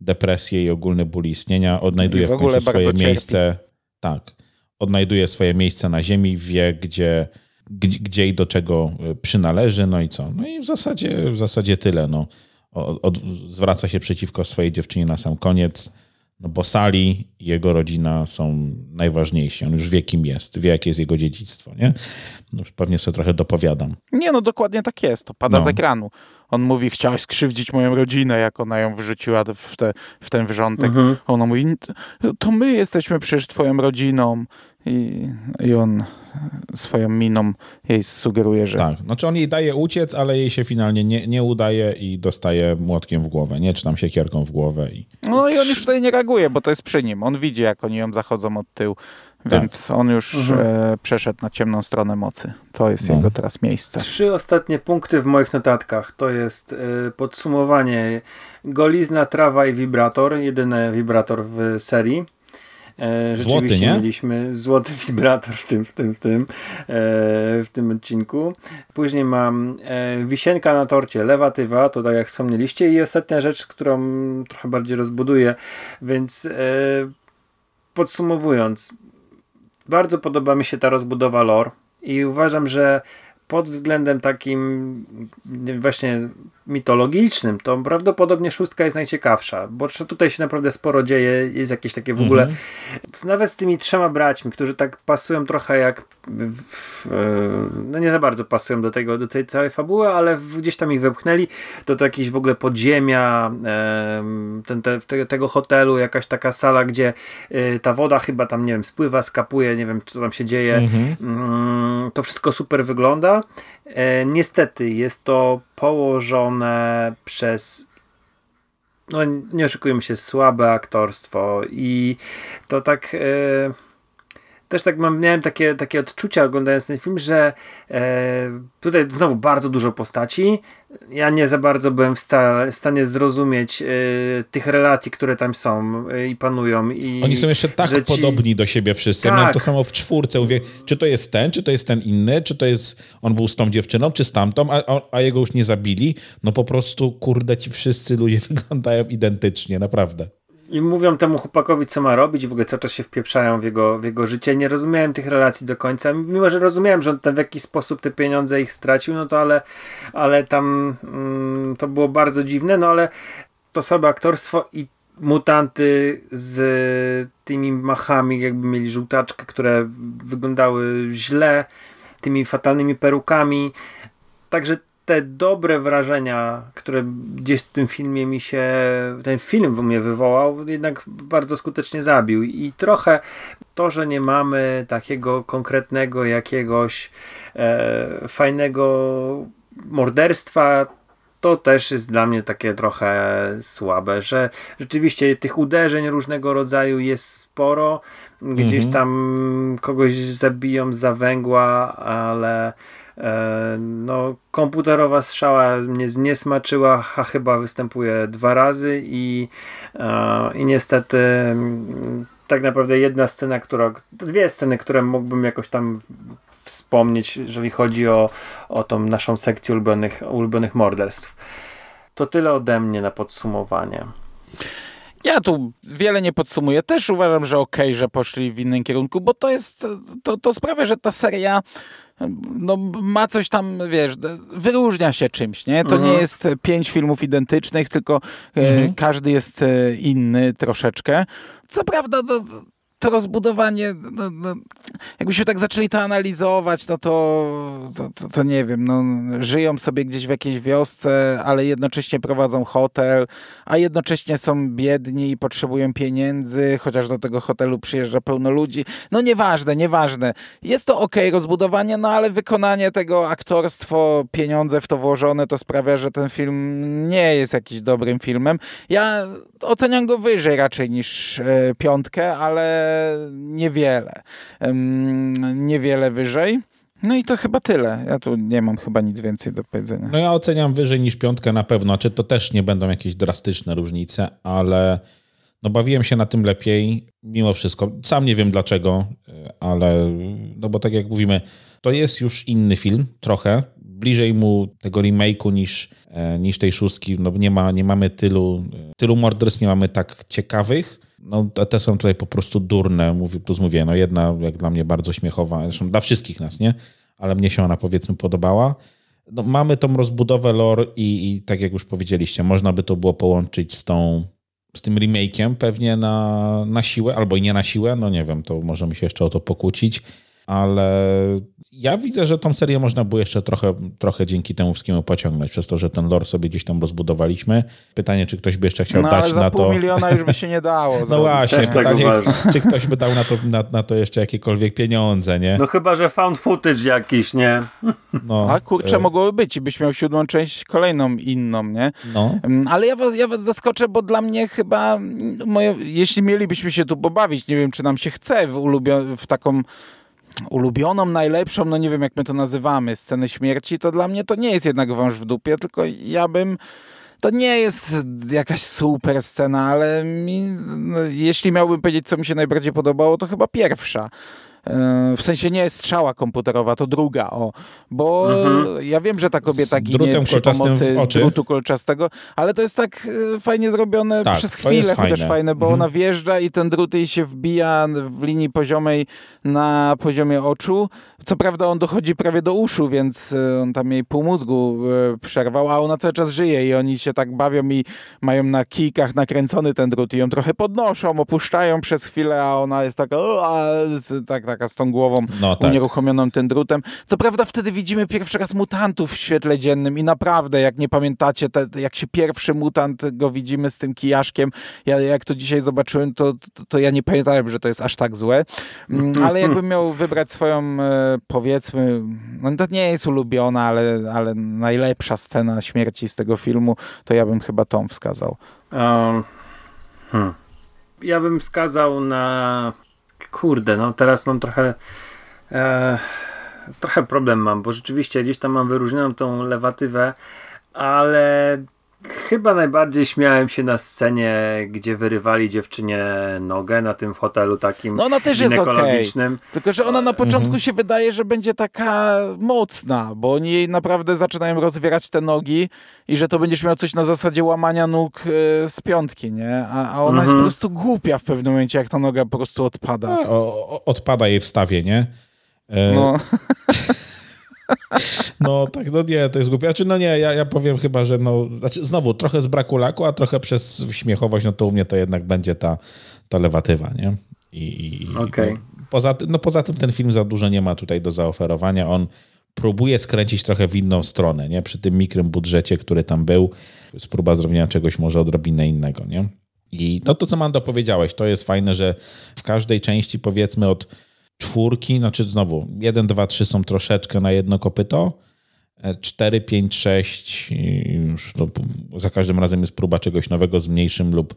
depresję i ogólny ból istnienia, odnajduje w, w końcu swoje miejsce, tak, odnajduje swoje miejsce na ziemi, wie gdzie, gdzie, gdzie i do czego e, przynależy, no i co? No i w zasadzie, w zasadzie tyle, no. Od, od, zwraca się przeciwko swojej dziewczynie na sam koniec, no bo Sali i jego rodzina są najważniejsi. On już wie, kim jest, wie, jakie jest jego dziedzictwo, nie? No już pewnie sobie trochę dopowiadam. Nie, no dokładnie tak jest. To pada no. z ekranu. On mówi, chciałeś skrzywdzić moją rodzinę, jak ona ją wyrzuciła w, te, w ten wrzątek. Mhm. Ona mówi, to my jesteśmy przecież twoją rodziną. I, I on swoją miną jej sugeruje, że... Tak, znaczy on jej daje uciec, ale jej się finalnie nie, nie udaje i dostaje młotkiem w głowę, nie? Czy tam siekierką w głowę. I... No i on już tutaj nie reaguje, bo to jest przy nim. On widzi, jak oni ją zachodzą od tyłu Więc on już Mhm. e, przeszedł na ciemną stronę mocy. To jest No. jego teraz miejsce. Trzy ostatnie punkty w moich notatkach to jest y, podsumowanie golizna, trawa i wibrator. Jedyny wibrator w serii. E, Złoty, rzeczywiście nie? mieliśmy złoty wibrator w tym, w tym, w tym, e, w tym odcinku. Później mam e, wisienka na torcie, lewatywa, to tak jak wspomnieliście. I ostatnia rzecz, którą trochę bardziej rozbuduję, więc podsumowując, bardzo podoba mi się ta rozbudowa lore i uważam, że pod względem takim nie, właśnie mitologicznym, to prawdopodobnie szóstka jest najciekawsza, bo tutaj się naprawdę sporo dzieje, jest jakieś takie w ogóle, Mhm. nawet z tymi trzema braćmi, którzy tak pasują trochę jak w, e, no nie za bardzo pasują do tego, do tej całej fabuły, ale gdzieś tam ich wepchnęli do to jakieś w ogóle podziemia em, ten, te, te, tego hotelu, jakaś taka sala, gdzie y, ta woda chyba tam, nie wiem, spływa, skapuje, nie wiem, co tam się dzieje. Mhm. Mm, to wszystko super wygląda. E, niestety jest to położone przez no nie oszukujmy się, słabe aktorstwo i to tak e, też tak mam, miałem takie, takie odczucia oglądając ten film, że e, tutaj znowu bardzo dużo postaci. Ja nie za bardzo byłem w, sta, w stanie zrozumieć e, tych relacji, które tam są e, i panują. I, Oni są jeszcze tak ci- podobni do siebie wszyscy. Ja Tak. Miałem to samo w czwórce. Mówię, czy to jest ten, czy to jest ten inny, czy to jest on był z tą dziewczyną, czy z tamtą, a- a jego już nie zabili. No po prostu, kurde, ci wszyscy ludzie wyglądają identycznie, naprawdę. I mówią temu chłopakowi, co ma robić, w ogóle cały czas się wpieprzają w jego, w jego życie. Nie rozumiałem tych relacji do końca. Mimo, że rozumiałem, że on tam w jakiś sposób te pieniądze ich stracił, no to ale, ale tam mm, to było bardzo dziwne, no ale to słabe aktorstwo i mutanty z tymi machami, jakby mieli żółtaczkę, które wyglądały źle, tymi fatalnymi perukami. Także te dobre wrażenia, które gdzieś w tym filmie mi się, ten film w mnie wywołał, jednak bardzo skutecznie zabił. I trochę to, że nie mamy takiego konkretnego jakiegoś e, fajnego morderstwa, to też jest dla mnie takie trochę słabe, że rzeczywiście tych uderzeń różnego rodzaju jest sporo. Gdzieś Mhm. tam kogoś zabiją za węgła, ale no, komputerowa strzała mnie zniesmaczyła, a chyba występuje dwa razy i, e, i niestety mm, tak naprawdę jedna scena, która, dwie sceny, które mógłbym jakoś tam wspomnieć, jeżeli chodzi o, o tą naszą sekcję ulubionych, ulubionych morderstw. To tyle ode mnie na podsumowanie. Ja tu wiele nie podsumuję. Też uważam, że okej, że poszli w innym kierunku, bo to jest, to, to sprawia, że ta seria no, ma coś tam, wiesz, wyróżnia się czymś, nie? To Mhm. nie jest pięć filmów identycznych, tylko e, Mhm. każdy jest e, inny troszeczkę. Co prawda, no, to rozbudowanie, no, no, jakbyśmy tak zaczęli to analizować, no to, to, to, to nie wiem, no, żyją sobie gdzieś w jakiejś wiosce, ale jednocześnie prowadzą hotel, a jednocześnie są biedni i potrzebują pieniędzy, chociaż do tego hotelu przyjeżdża pełno ludzi. No nieważne, nieważne. Jest to ok, rozbudowanie, no ale wykonanie tego, aktorstwo, pieniądze w to włożone, to sprawia, że ten film nie jest jakiś dobrym filmem. Ja oceniam go wyżej raczej niż e, piątkę, ale niewiele. Niewiele wyżej. No i to chyba tyle. Ja tu nie mam chyba nic więcej do powiedzenia. No ja oceniam wyżej niż piątkę na pewno. Czy to też nie będą jakieś drastyczne różnice, ale no bawiłem się na tym lepiej mimo wszystko. Sam nie wiem dlaczego, ale no bo tak jak mówimy, to jest już inny film trochę. Bliżej mu tego remake'u niż, e, niż tej szóstki. No nie, ma, nie mamy tylu, tylu morderstw, nie mamy tak ciekawych. No, te- są tutaj po prostu durne. Mówię, plus mówię, no jedna jak dla mnie bardzo śmiechowa, zresztą dla wszystkich nas, nie? Ale mnie się ona powiedzmy podobała. No, mamy tą rozbudowę lore i, i tak jak już powiedzieliście, można by to było połączyć z tą z tym remake'iem pewnie na, na siłę, albo i nie na siłę, no nie wiem, to możemy się jeszcze o to pokłócić, ale ja widzę, że tą serię można było jeszcze trochę, trochę dzięki temu wszystkiemu pociągnąć, przez to, że ten lore sobie gdzieś tam rozbudowaliśmy. Pytanie, czy ktoś by jeszcze chciał no, dać ale za na pół to... miliona już by się nie dało No właśnie, tak pytanie, uważam. czy ktoś by dał na to, na, na to jeszcze jakiekolwiek pieniądze, nie? No chyba, że found footage jakiś, nie? No, A kurczę, e, mogłoby być i byś miał siódmą część kolejną inną, nie? No, Mm, Ale ja was, ja was zaskoczę, bo dla mnie chyba, mm, moje, jeśli mielibyśmy się tu pobawić, nie wiem, czy nam się chce w, ulubio- w taką ulubioną, najlepszą, no nie wiem, jak my to nazywamy, scenę śmierci, to dla mnie to nie jest jednak wąż w dupie, tylko ja bym... To nie jest jakaś super scena, ale mi, no, jeśli miałbym powiedzieć, co mi się najbardziej podobało, to chyba pierwsza. E, W sensie nie strzała komputerowa, to druga, o. Bo ja wiem, że ta kobieta ginie przy kolczastym w pomocy oczy. drutu kolczastego, ale to jest tak e, fajnie zrobione Tak, przez chwilę, jest chociaż fajne. fajne, bo Mhm. ona wjeżdża i ten drut jej się wbija w linii poziomej na poziomie oczu. Co prawda on dochodzi prawie do uszu, więc e, on tam jej pół mózgu przerwał, a ona cały czas żyje i oni się tak bawią i mają na kijkach nakręcony ten drut i ją trochę podnoszą, opuszczają przez chwilę, a ona jest taka, z, tak, taka z tą głową no tak. unieruchomioną tym drutem. Co prawda wtedy widzimy pierwszy raz mutantów w świetle dziennym i naprawdę, jak nie pamiętacie, te, jak się pierwszy mutant go widzimy z tym kijaszkiem, ja jak to dzisiaj zobaczyłem, to, to, to ja nie pamiętałem, że to jest aż tak złe. Mm, Ale jakbym miał wybrać swoją, e, powiedzmy, no to nie jest ulubiona, ale, ale najlepsza scena śmierci z tego filmu, to ja bym chyba tą wskazał. Um, hmm. Ja bym wskazał na. Kurde, no teraz mam trochę. E, trochę problem mam, bo rzeczywiście gdzieś tam mam wyróżnioną tą lewatywę, ale chyba najbardziej śmiałem się na scenie, gdzie wyrywali dziewczynie nogę na tym hotelu takim No ona też jest okej. ginekologicznym. Tylko, że ona na początku Mhm. się wydaje, że będzie taka mocna, bo oni jej naprawdę zaczynają rozwierać te nogi i że to będziesz miał coś na zasadzie łamania nóg e, z piątki, nie? A, a ona jest Mhm. po prostu głupia w pewnym momencie, jak ta noga po prostu odpada. O, o, odpada jej wstawie, nie? E, no. No, tak, no nie, to jest głupie. Znaczy, no nie, ja, ja powiem chyba, że no, znaczy znowu trochę z braku laku, a trochę przez śmiechowość, no to u mnie to jednak będzie ta, ta lewatywa, nie? I, i Okej. no, poza, no poza tym ten film za dużo nie ma tutaj do zaoferowania. On próbuje skręcić trochę w inną stronę, nie? Przy tym mikrym budżecie, który tam był, jest próba zrobienia czegoś może odrobinę innego, nie? I no to, co Mando powiedziałeś, to jest fajne, że w każdej części powiedzmy od czwórki, znaczy znowu 1, 2, 3 są troszeczkę na jedno kopyto, 4, 5, 6 i już no, za każdym razem jest próba czegoś nowego z mniejszym lub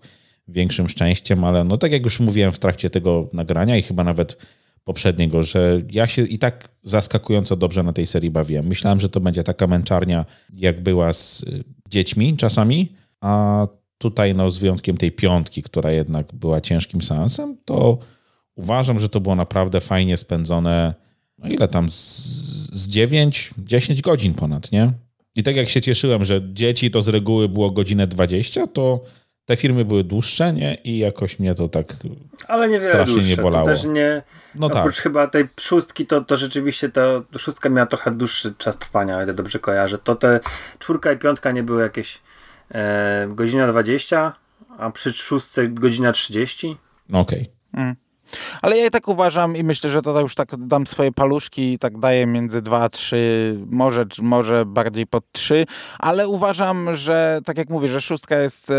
większym szczęściem, ale no tak jak już mówiłem w trakcie tego nagrania i chyba nawet poprzedniego, że ja się i tak zaskakująco dobrze na tej serii bawiłem. Myślałem, że to będzie taka męczarnia, jak była z y, dziećmi czasami, a tutaj no z wyjątkiem tej piątki, która jednak była ciężkim seansem, to uważam, że to było naprawdę fajnie spędzone, no ile tam, z, z 9, 10 godzin ponad, nie? I tak jak się cieszyłem, że dzieci to z reguły było godzinę 20, to te filmy były dłuższe, nie? I jakoś mnie to tak... Ale niewiele Strasznie dłuższe. nie bolało. To też nie, No Oprócz tak. chyba tej szóstki, to, to rzeczywiście to szóstka miała trochę dłuższy czas trwania, o ile dobrze kojarzę. To te czwórka i piątka nie były jakieś e, godzina 20, a przy szóstce godzina 30. No Okej. Ale ja i tak uważam i myślę, że to już tak dam swoje paluszki i tak daję między 2 a 3, może, może bardziej pod 3, ale uważam, że tak jak mówię, że szóstka jest e,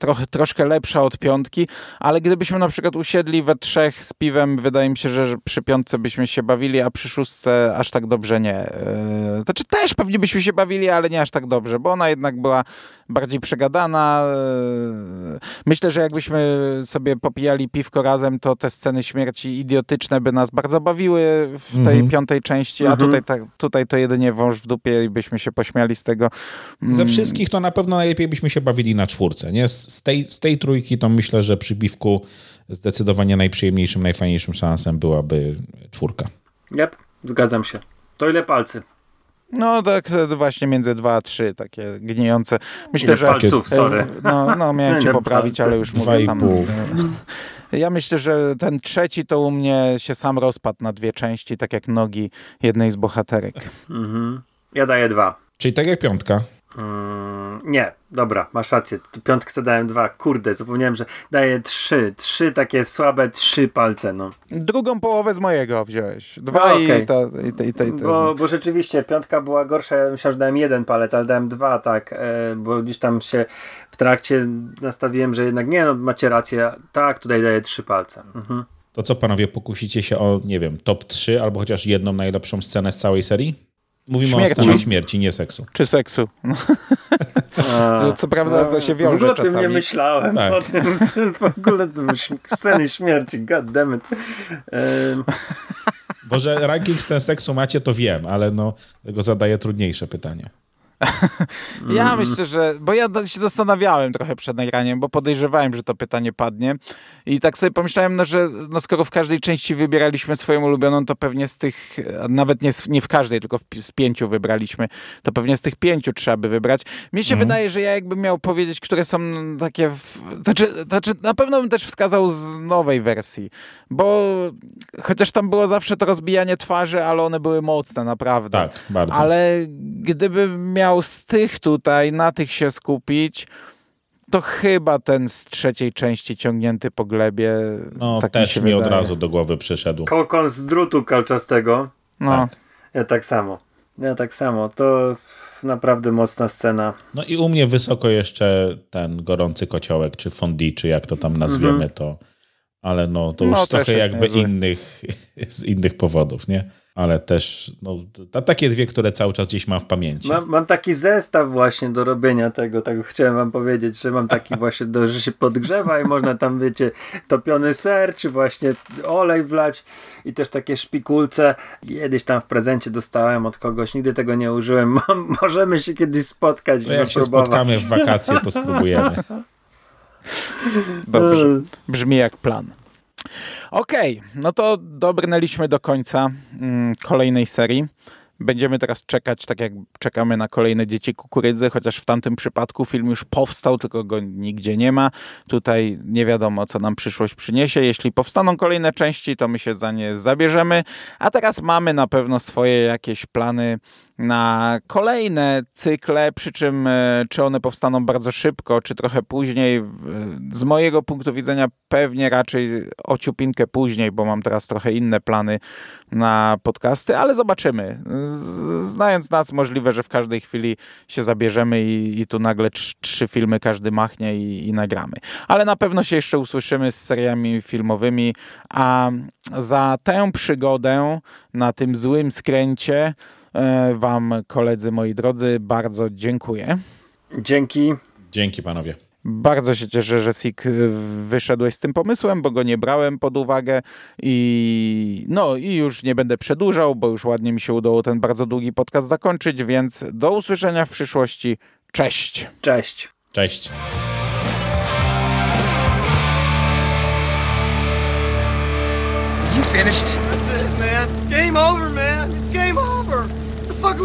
trochę, troszkę lepsza od piątki, ale gdybyśmy na przykład usiedli we trzech z piwem, wydaje mi się, że przy piątce byśmy się bawili, a przy szóstce aż tak dobrze nie. E, to czy też pewnie byśmy się bawili, ale nie aż tak dobrze, bo ona jednak była bardziej przegadana. E, myślę, że jakbyśmy sobie popijali piwko razem, to te sceny śmierci idiotyczne by nas bardzo bawiły w tej Mhm. piątej części, a Mhm. tutaj, tak, tutaj to jedynie wąż w dupie i byśmy się pośmiali z tego. Ze Mm, wszystkich to na pewno najlepiej byśmy się bawili na czwórce, nie? Z tej, z tej trójki to myślę, że przy piwku zdecydowanie najprzyjemniejszym, najfajniejszym szansem byłaby czwórka. Yep, zgadzam się. To ile palcy? No tak właśnie między 2 a 3 takie gnijące. Myślę, Ile że... palców, e, sorry. No, no miałem cię poprawić, palce? ale już Dwa mówię i tam... pół. Ja myślę, że ten trzeci to u mnie się sam rozpadł na dwie części, tak jak nogi jednej z bohaterek. Mhm. Ja daję dwa. Czyli tak jak piątka. Mm, nie, dobra, masz rację. Piątkę dałem dwa. Kurde, zapomniałem, że daję trzy. Trzy takie słabe, trzy palce, no. Drugą połowę z mojego wziąłeś. Dwa No, i, ta, i, ta, i, ta, i ta. Bo, bo rzeczywiście piątka była gorsza. Ja myślałem, że dałem jeden palec, ale dałem dwa, tak. E, bo gdzieś tam się w trakcie nastawiłem, że jednak nie, no macie rację. Tak, tutaj daję trzy palce. Mhm. To co panowie, pokusicie się o, nie wiem, top 3 albo chociaż jedną najlepszą scenę z całej serii? Mówimy Śmierci. o scenie śmierci, nie seksu. Czy seksu. No. Co, co prawda to się W wiąże ogóle o tym nie myślałem. Tak. O tym, w ogóle to sceny śmierci, god damn it. Em, Bo że ranking scen seksu macie, to wiem, ale no, tego zadaję trudniejsze pytanie. Ja Mm. myślę, że. Bo ja się zastanawiałem trochę przed nagraniem, bo podejrzewałem, że to pytanie padnie. I tak sobie pomyślałem, no, że no, skoro w każdej części wybieraliśmy swoją ulubioną, to pewnie z tych. Nawet nie, nie w każdej, tylko w, z pięciu wybraliśmy, to pewnie z tych pięciu trzeba by wybrać. Mnie się wydaje, że ja jakbym miał powiedzieć, które są takie. W, znaczy, znaczy, na pewno bym też wskazał z nowej wersji, bo chociaż tam było zawsze to rozbijanie twarzy, ale one były mocne, naprawdę. Tak, bardzo. Ale gdybym miał z tych tutaj, na tych się skupić, to chyba ten z trzeciej części ciągnięty po glebie. No tak też mi, mi, od razu do głowy przyszedł. Kokon z drutu kalczastego. No, Tak. Ja tak samo. Ja tak samo. To naprawdę mocna scena. No i u mnie wysoko jeszcze ten gorący kociołek, czy fondi, czy jak to tam nazwiemy to. Ale no to już No, z też trochę jakby innych, z innych powodów, nie? Ale też, no, ta, takie dwie, które cały czas gdzieś mam w pamięci. Mam, mam taki zestaw właśnie do robienia tego, tak chciałem wam powiedzieć, że mam taki właśnie, do, że się podgrzewa i można tam, wiecie, topiony ser, czy właśnie olej wlać i też takie szpikulce. Kiedyś tam w prezencie dostałem od kogoś, nigdy tego nie użyłem. Mo- Możemy się kiedyś spotkać i jak się spotkamy w wakacje, to spróbujemy. dobrze. Brzmi jak plan. Okej, no to dobrnęliśmy do końca mm, kolejnej serii. Będziemy teraz czekać, tak jak czekamy na kolejne Dzieci Kukurydzy, chociaż w tamtym przypadku film już powstał, tylko go nigdzie nie ma. Tutaj nie wiadomo, co nam przyszłość przyniesie. Jeśli powstaną kolejne części, to my się za nie zabierzemy. A teraz mamy na pewno swoje jakieś plany na kolejne cykle, przy czym e, czy one powstaną bardzo szybko, czy trochę później. Z mojego punktu widzenia pewnie raczej o ciupinkę później, bo mam teraz trochę inne plany na podcasty, ale zobaczymy. Znając nas, możliwe, że w każdej chwili się zabierzemy i, i tu nagle trz, trzy filmy każdy machnie i, i nagramy. Ale na pewno się jeszcze usłyszymy z seriami filmowymi, a za tę przygodę na tym złym skręcie Wam, koledzy moi drodzy, bardzo dziękuję. Dzięki. Dzięki panowie. Bardzo się cieszę, że Sik y, wyszedłeś z tym pomysłem, bo go nie brałem pod uwagę i no i już nie będę przedłużał, bo już ładnie mi się udało ten bardzo długi podcast zakończyć, więc do usłyszenia w przyszłości. Cześć! Cześć. Cześć. You finished? That's it, man. Game over, man.